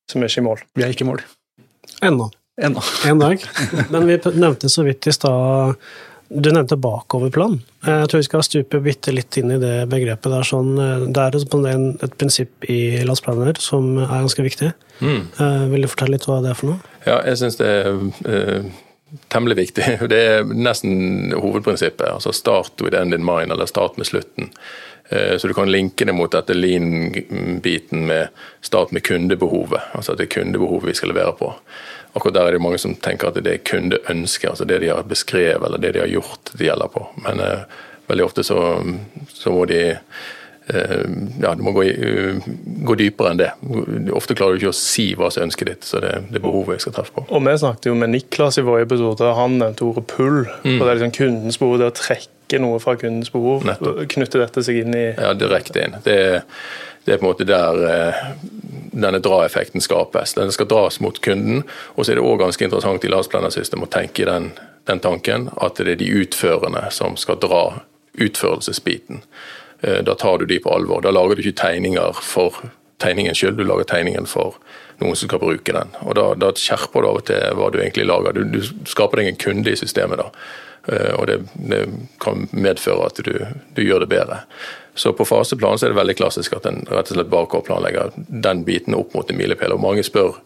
Speaker 2: Så vi er ikke i mål?
Speaker 4: Vi er ikke i mål.
Speaker 1: Ennå.
Speaker 4: Ennå.
Speaker 1: En dag. Men vi nevnte så vidt i stad du nevnte bakoverplan. Jeg tror vi skal stupe bitte litt inn i det begrepet. der. Sånn, eh, det er et prinsipp i landsplaner som er ganske viktig. Mm. Eh, vil du fortelle litt hva det er for noe?
Speaker 3: Ja, jeg syns det er uh, temmelig viktig. [laughs] Det er nesten hovedprinsippet. altså Start with end in mind, eller start med slutten. Så du kan linke det mot dette lean-biten med start med kundebehovet. Altså at det er kundebehovet vi skal levere på akkurat der er det mange som tenker at det er kundeønsker, altså det de har beskrevet eller det de har gjort, det gjelder på. Men eh, veldig ofte så, så må de uh, ja, du må gå, uh, gå, dypere enn det. Ofte klarer du ikke å si hva som er ønsket ditt, så det, det er behovet jeg skal treffe på.
Speaker 2: Og Vi snakket jo med Niklas i vår episode, han nevnte ordet pull. Mm. og det er liksom Kundens behov, det å trekke noe fra kundens behov. Nettopp. Knytte dette seg inn i
Speaker 3: Ja, direkte inn. Det er, det er på en måte der denne dra-effekten skapes. Den skal dras mot kunden. Og så er det òg ganske interessant i Lastplaner-systemet å tenke i den, den, tanken at det er de utførende som skal dra utførelsesbiten. Eh, da tar du de på alvor. Da lager du ikke tegninger for tegningens skyld, du lager tegningen for noen som skal bruke den. Og Da, da skjerper du av og til hva du egentlig lager. Du, du skaper deg en kunde i systemet. da. Eh, og det, det kan medføre at du, du, gjør det bedre. Så på faseplan så er det veldig klassisk at en rett og slett bare planlegger den biten opp mot en milepæl. Og mange spør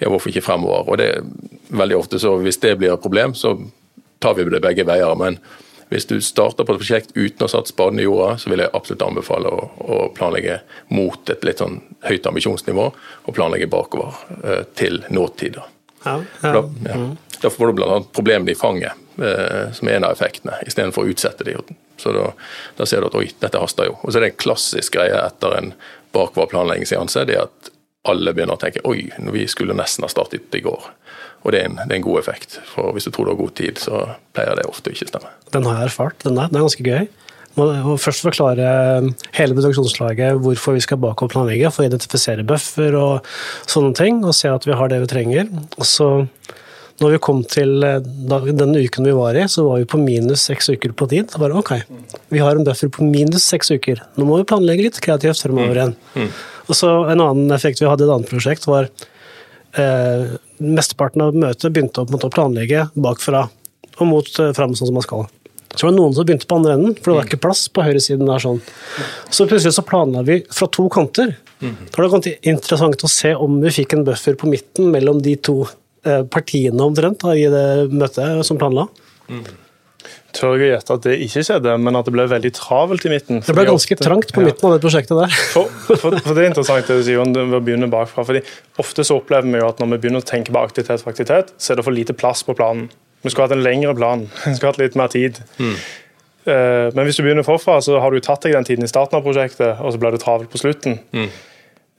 Speaker 3: ja, hvorfor ikke fremover. Og det er veldig ofte så hvis det blir et problem, så tar vi det begge veier. men hvis du starter på et prosjekt uten å ha satt spaden i jorda, så vil jeg absolutt anbefale å, å, planlegge mot et litt sånn høyt ambisjonsnivå, og planlegge bakover eh, til nåtid. Ja, ja. Da, ja. Mm. da, får du bl.a. problemene i fanget, som er en av effektene, istedenfor å utsette de. Så da, da, ser du at oi, dette haster jo. Og så er det en klassisk greie etter en bakvar planleggingsseanse, det er at alle begynner å tenke oi, vi skulle nesten ha startet i går. Og det er, en, det er, en, god effekt. For hvis du tror du har god tid, så pleier det ofte ikke stemme.
Speaker 1: Den har jeg erfart. Den der. den er ganske gøy. Må først forklare hele produksjonslaget hvorfor vi skal bakover planlegge, for å identifisere buffer og sånne ting, og se at vi har det vi trenger. Og så, når vi kom til den uken vi var i, så var vi på minus seks uker på tid. Så bare ok, vi har en buffer på minus seks uker. Nå må vi planlegge litt kreativt fremover igjen. Mm. Mm. Og så En annen effekt vi hadde i et annet prosjekt, var eh, mesteparten av møtet begynte å, å planlegge bakfra og mot eh, fram sånn som man skal. Så var det noen som begynte på andre enden, for det var ikke plass på høyresiden. der sånn. Så plutselig så planla vi fra to kanter. Da var det interessant å se om vi fikk en buffer på midten mellom de to eh, partiene omtrent i det møtet som planla. Mm
Speaker 2: tør jeg å gjette at det ikke skjedde, men at det ble veldig travelt i midten.
Speaker 1: Det ble ganske ofte, trangt på midten av det prosjektet der.
Speaker 2: For, for, for det er interessant det du sier om å begynne bakfra. fordi Ofte så opplever vi jo at når vi begynner å tenke på aktivitet for aktivitet, så er det for lite plass på planen. Vi skulle hatt en lengre plan. [laughs] Vi skulle hatt litt mer tid. Mm. Uh, men hvis du begynner forfra, så har du tatt deg den tiden i starten av prosjektet, og så blir det travelt på slutten. Mm.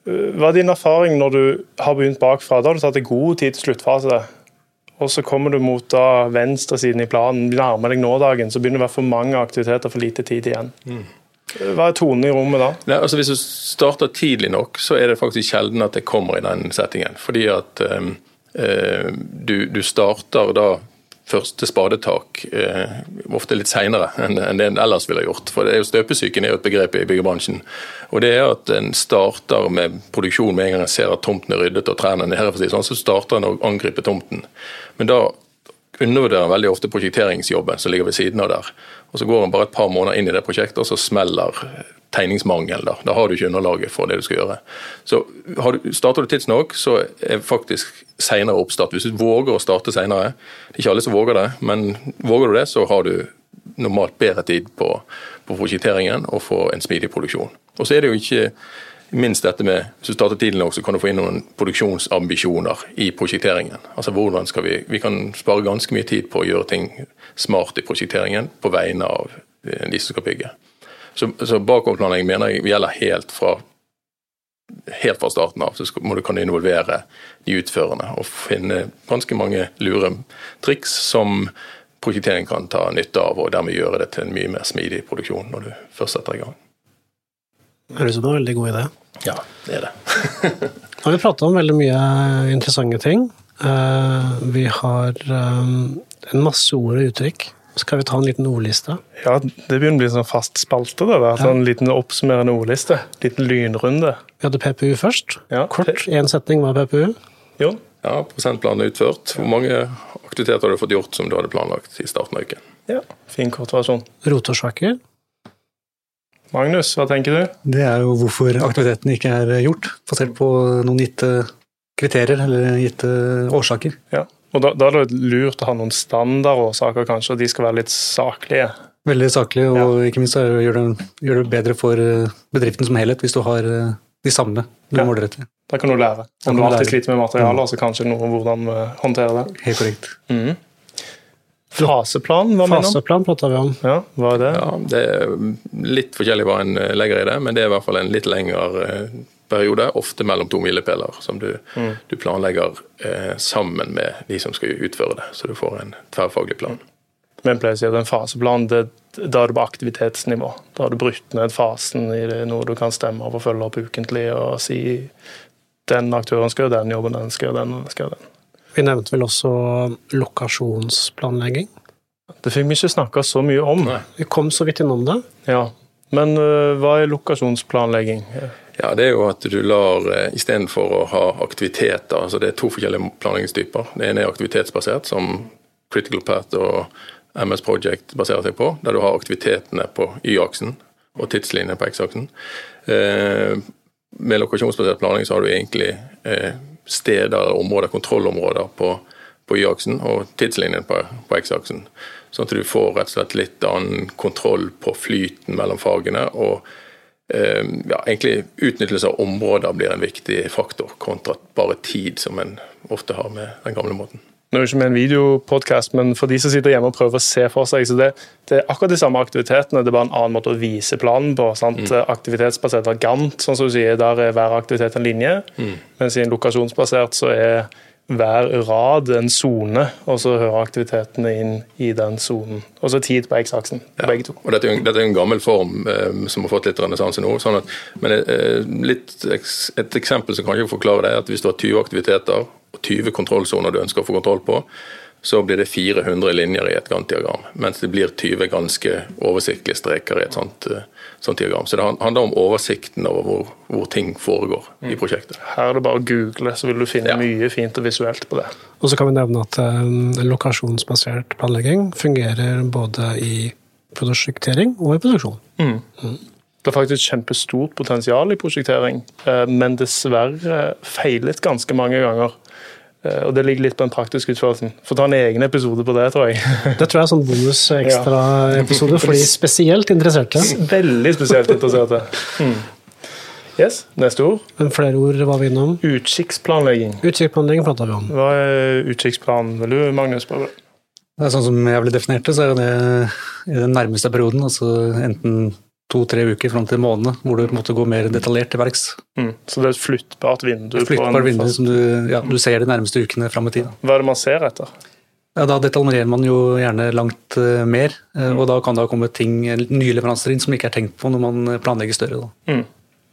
Speaker 2: Hva er din erfaring når du har begynt bakfra? Da har du tatt deg god tid til sluttfase og så kommer du mot da venstresiden i planen, nærmer deg nådagen, så begynner det å være for mange aktiviteter, for lite tid igjen. Mm. Hva er tonen i rommet da?
Speaker 3: Nei, altså Hvis du starter tidlig nok, så er det faktisk sjelden at det kommer i den settingen. Fordi at um, du, du, starter da første spadetak uh, ofte litt seinere enn det en ellers ville gjort. For det er jo Støpesyken er jo et begrep i byggebransjen. Og det er at En starter med produksjon med en gang en ser at tomten er ryddet og trærne er nede. Sånn, så starter en å angripe tomten. Men da undervurderer en veldig ofte prosjekteringsjobben som ligger ved siden av der. Og Så går en bare et par måneder inn i det prosjektet, og så smeller tegningsmangel. Da Da har du ikke underlaget for det du skal gjøre. Så du, Starter du tidsnok, så er faktisk senere oppstart. Hvis du våger å starte senere, det er ikke alle som våger det, men våger du det, så har du normalt bedre tid på, på prosjekteringen og få en smidig produksjon. Og så er det jo ikke minst dette med Hvis du starter tidlig nok, så kan du få inn noen produksjonsambisjoner i prosjekteringen. Altså hvordan skal Vi vi kan spare ganske mye tid på å gjøre ting smart i prosjekteringen på vegne av de som skal bygge. Så, så bakoverplanlegging mener jeg gjelder helt fra, helt fra starten av. Så må du kan involvere de utførende og finne ganske mange lure triks som prosjektering kan ta nytte av, og dermed gjøre det til en mye mer smidig produksjon når du først setter i gang.
Speaker 1: Høres ut som en veldig god idé.
Speaker 3: Ja, det er det. [laughs]
Speaker 1: Nå har vi pratet om veldig mye interessante ting. Eh, vi har eh, en masse ord og uttrykk. Skal vi ta en liten ordliste?
Speaker 2: Ja, det begynner å bli en sånn fast spalte. det der. Ja. En liten oppsummerende ordliste. Liten lynrunde.
Speaker 1: Vi hadde PPU først. Ja. Kort, én setning var PPU.
Speaker 2: Jo.
Speaker 3: Ja, prosentplanen er utført. Hvor mange aktiviteter har du fått gjort som du hadde planlagt i starten av uken?
Speaker 2: Ja, fin kortversjon.
Speaker 1: Rotårsaker.
Speaker 2: Magnus, hva tenker du?
Speaker 4: Det er jo hvorfor aktiviteten ikke er gjort, basert på noen gitte kriterier eller gitte årsaker.
Speaker 2: Ja, og Da, da er det lurt å ha noen standardårsaker, kanskje, og de skal være litt saklige.
Speaker 4: Veldig saklige, og ja. ikke minst gjør det, gjør det bedre for eh, bedriften som helhet hvis du har eh, de samme du ja. måler etter.
Speaker 2: Da kan du lære. Om du alltid sliter med materialer, mm. så kanskje noe om hvordan vi håndterer det.
Speaker 4: Helt korrekt.
Speaker 2: Mm. Faseplan, hva
Speaker 1: mener du? Faseplan prater vi om.
Speaker 2: Ja, hva er det?
Speaker 3: Ja, det er litt forskjellig hva en eh, legger i det, men det er i hvert fall en litt lengre eh, periode, ofte mellom to milepæler, som du, mm. du planlegger eh, sammen med de som skal utføre det. Så du får en tverrfaglig plan.
Speaker 2: Men pleier å si at en faseplan det, da er du på aktivitetsnivå. Da har du brutt ned fasen i det, noe du kan stemme over og følge opp ukentlig og si den aktøren skal gjøre den jobben, den skal gjøre den, den skal gjøre den.
Speaker 1: Vi nevnte vel også lokasjonsplanlegging?
Speaker 2: Det fikk vi ikke snakka så mye om.
Speaker 1: Nei. Vi kom så vidt innom det.
Speaker 2: Ja, Men uh, hva er lokasjonsplanlegging?
Speaker 3: Ja, det er jo at du lar uh, istedenfor å ha aktiviteter altså Det er to forskjellige planleggingstyper. Det ene er aktivitetsbasert, som critical path og MS Project baserer seg på, der du har aktivitetene på Y-aksen og tidslinjene på X-aksen. Eh, med lokasjonsbasert planlegging så har du egentlig eh, steder, områder, kontrollområder på, på Y-aksen og tidslinjen på, på X-aksen. Sånn at du får rett og slett litt annen kontroll på flyten mellom fagene. og eh, ja, egentlig Utnyttelse av områder blir en viktig faktor, kontra bare tid, som en ofte har med den gamle måten.
Speaker 2: Nå er det ikke med en videopodkast, men for de som sitter hjemme og prøver å se for seg, så det, det, er akkurat de samme aktivitetene, det er bare en annen måte å vise planen på. sant? Mm. Aktivitetsbasert er Gant, sånn som du sier, der er hver aktivitet en linje. Mm. Mens i en lokasjonsbasert så er hver rad en sone, og så hører aktivitetene inn i den sonen. Og så tid på X-aksen ja. begge to.
Speaker 3: Og Dette er en, dette er en gammel form eh, som har fått litt renessanse nå. Sånn at, men eh, litt, et eksempel som kanskje forklarer det, er at hvis du har 20 aktiviteter og 20 kontrollsoner du ønsker å få kontroll på, så blir det 400 linjer i et Gantt-diagram. Mens det blir 20 ganske oversiktlige streker i et sånt, eh, sånt diagram. Så det handler om oversikten over hvor, hvor ting foregår mm. i prosjektet.
Speaker 2: Her er det bare å google, så vil du finne ja. mye fint og visuelt på det.
Speaker 1: Og så kan vi nevne at eh, lokasjonsbasert planlegging fungerer både i prosjektering og i produksjon. Mm.
Speaker 2: Mm. Det er faktisk kjempestort potensial i prosjektering, eh, men dessverre feilet ganske mange ganger. Eh, og det ligger litt på den praktiske utførelsen. Får ta en egen episode på det, tror jeg. [laughs]
Speaker 1: Det tror jeg er sånn bonus ekstra-episode for de spesielt interesserte.
Speaker 2: Veldig spesielt interesserte. Mm. Yes, Neste ord?
Speaker 1: Men flere ord var vi innom.
Speaker 2: Utkikksplanlegging.
Speaker 1: Utkikksplanlegging prata vi om.
Speaker 2: Hva er utkikksplan? Vil du, Magnus, prøve?
Speaker 4: Det er sånn som jeg ble definert det, så er det i den nærmeste perioden. altså enten to-tre uker fram til månedene, hvor du måtte gå mer detaljert til verks.
Speaker 2: Mm. Så det er et flyttbart vindu?
Speaker 4: Et flyttbart vindu som du, ja, du, ser de nærmeste ukene fram i tid.
Speaker 2: Hva er det man ser etter?
Speaker 4: Ja, Da detaljerer man jo gjerne langt uh, mer, uh, og da kan det ha kommet ting, nye leveranser inn som ikke er tenkt på når man planlegger større. Da. Mm.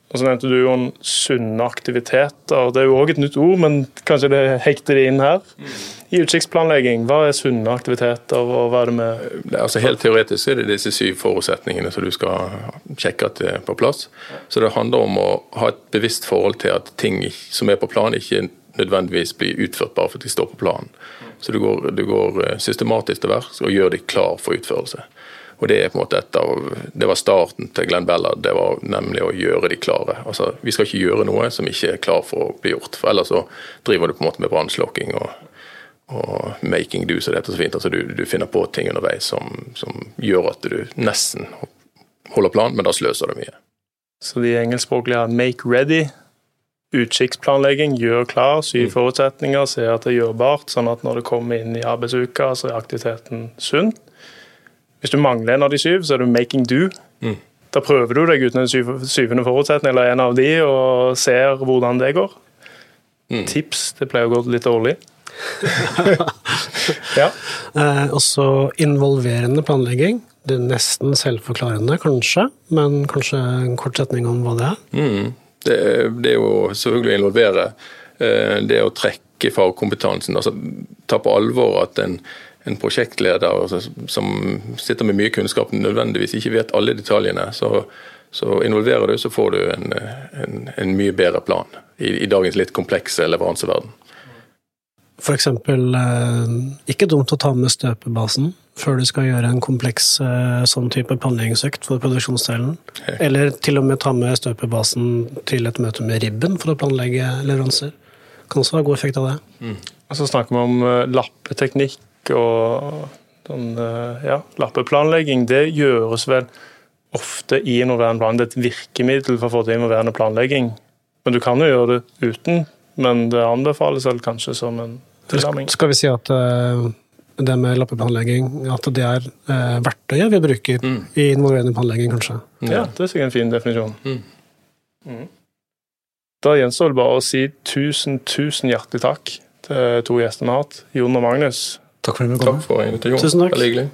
Speaker 2: Og så nevnte du jo en sunne aktiviteter. Det er jo òg et nytt ord, men kanskje det hekter det inn her. I utsiktsplanlegging, hva er sunne aktiviteter, og hva er det med
Speaker 3: altså Helt teoretisk er det disse syv forutsetningene som du skal sjekke at er på plass. Så det handler om å ha et bevisst forhold til at ting som er på plan, ikke nødvendigvis blir utført bare fordi de står på planen. Så du går, du går eh, systematisk til verks og gjør de klar for utførelse. Og Det er på en måte et av, det var starten til Glenn Bellad. det var nemlig å gjøre de klare. Altså, Vi skal ikke gjøre noe som ikke er klar for å bli gjort, for ellers så driver du på en måte med brannslokking og, og, making do, som det heter så fint. Altså, du, du, finner på ting underveis som, som, gjør at du nesten holder plan, men da sløser du mye.
Speaker 2: Så de engelskspråklige har 'make ready', utkikksplanlegging, gjør klar, syv mm. forutsetninger, se at det er gjørbart, sånn at når det kommer inn i arbeidsuka, så er aktiviteten sunn. Hvis du mangler en av de syv, så er du making do. Mm. Da prøver du deg uten en syv, syvende forutsetning eller en av de, og ser hvordan det går. Mm. Tips det pleier å gå litt dårlig. [laughs]
Speaker 1: ja. eh, også involverende planlegging. Det er nesten selvforklarende, kanskje, men kanskje en kort setning om hva det er?
Speaker 3: Mm. Det, det, er jo selvfølgelig å involvere. Eh, det å trekke fagkompetansen. altså Ta på alvor at en en prosjektleder som sitter med mye kunnskap, nødvendigvis ikke vet alle detaljene. Så, så involverer du, så får du en, en, en mye bedre plan i, i, dagens litt komplekse leveranseverden.
Speaker 1: F.eks. Eh, ikke dumt å ta med støpebasen før du skal gjøre en kompleks eh, sånn type planleggingsøkt for produksjonsdelen. Eller til og med ta med støpebasen til et møte med Ribben for å planlegge leveranser. Kan også ha god effekt av det.
Speaker 2: Mm. Og så snakker vi om uh, lappeteknikk og sånn, eh, ja, lappeplanlegging, det gjøres vel ofte i innoverende plan. Det er et virkemiddel for å få til innoverende planlegging. Men du kan jo gjøre det uten, men det anbefales vel kanskje som en tilnærming.
Speaker 1: Skal vi si at uh, det med lappeplanlegging, at det er uh, verktøyet vi bruker mm. i involverende planlegging, kanskje?
Speaker 2: Ja, det er sikkert en fin definisjon. Mm. Mm. Da gjenstår det bare å si tusen, tusen hjertelig takk til to gjester vi har hatt, Jon og Magnus.
Speaker 4: Takk for
Speaker 3: invitasjonen.
Speaker 1: Tusen takk.
Speaker 3: Veldig hyggelig.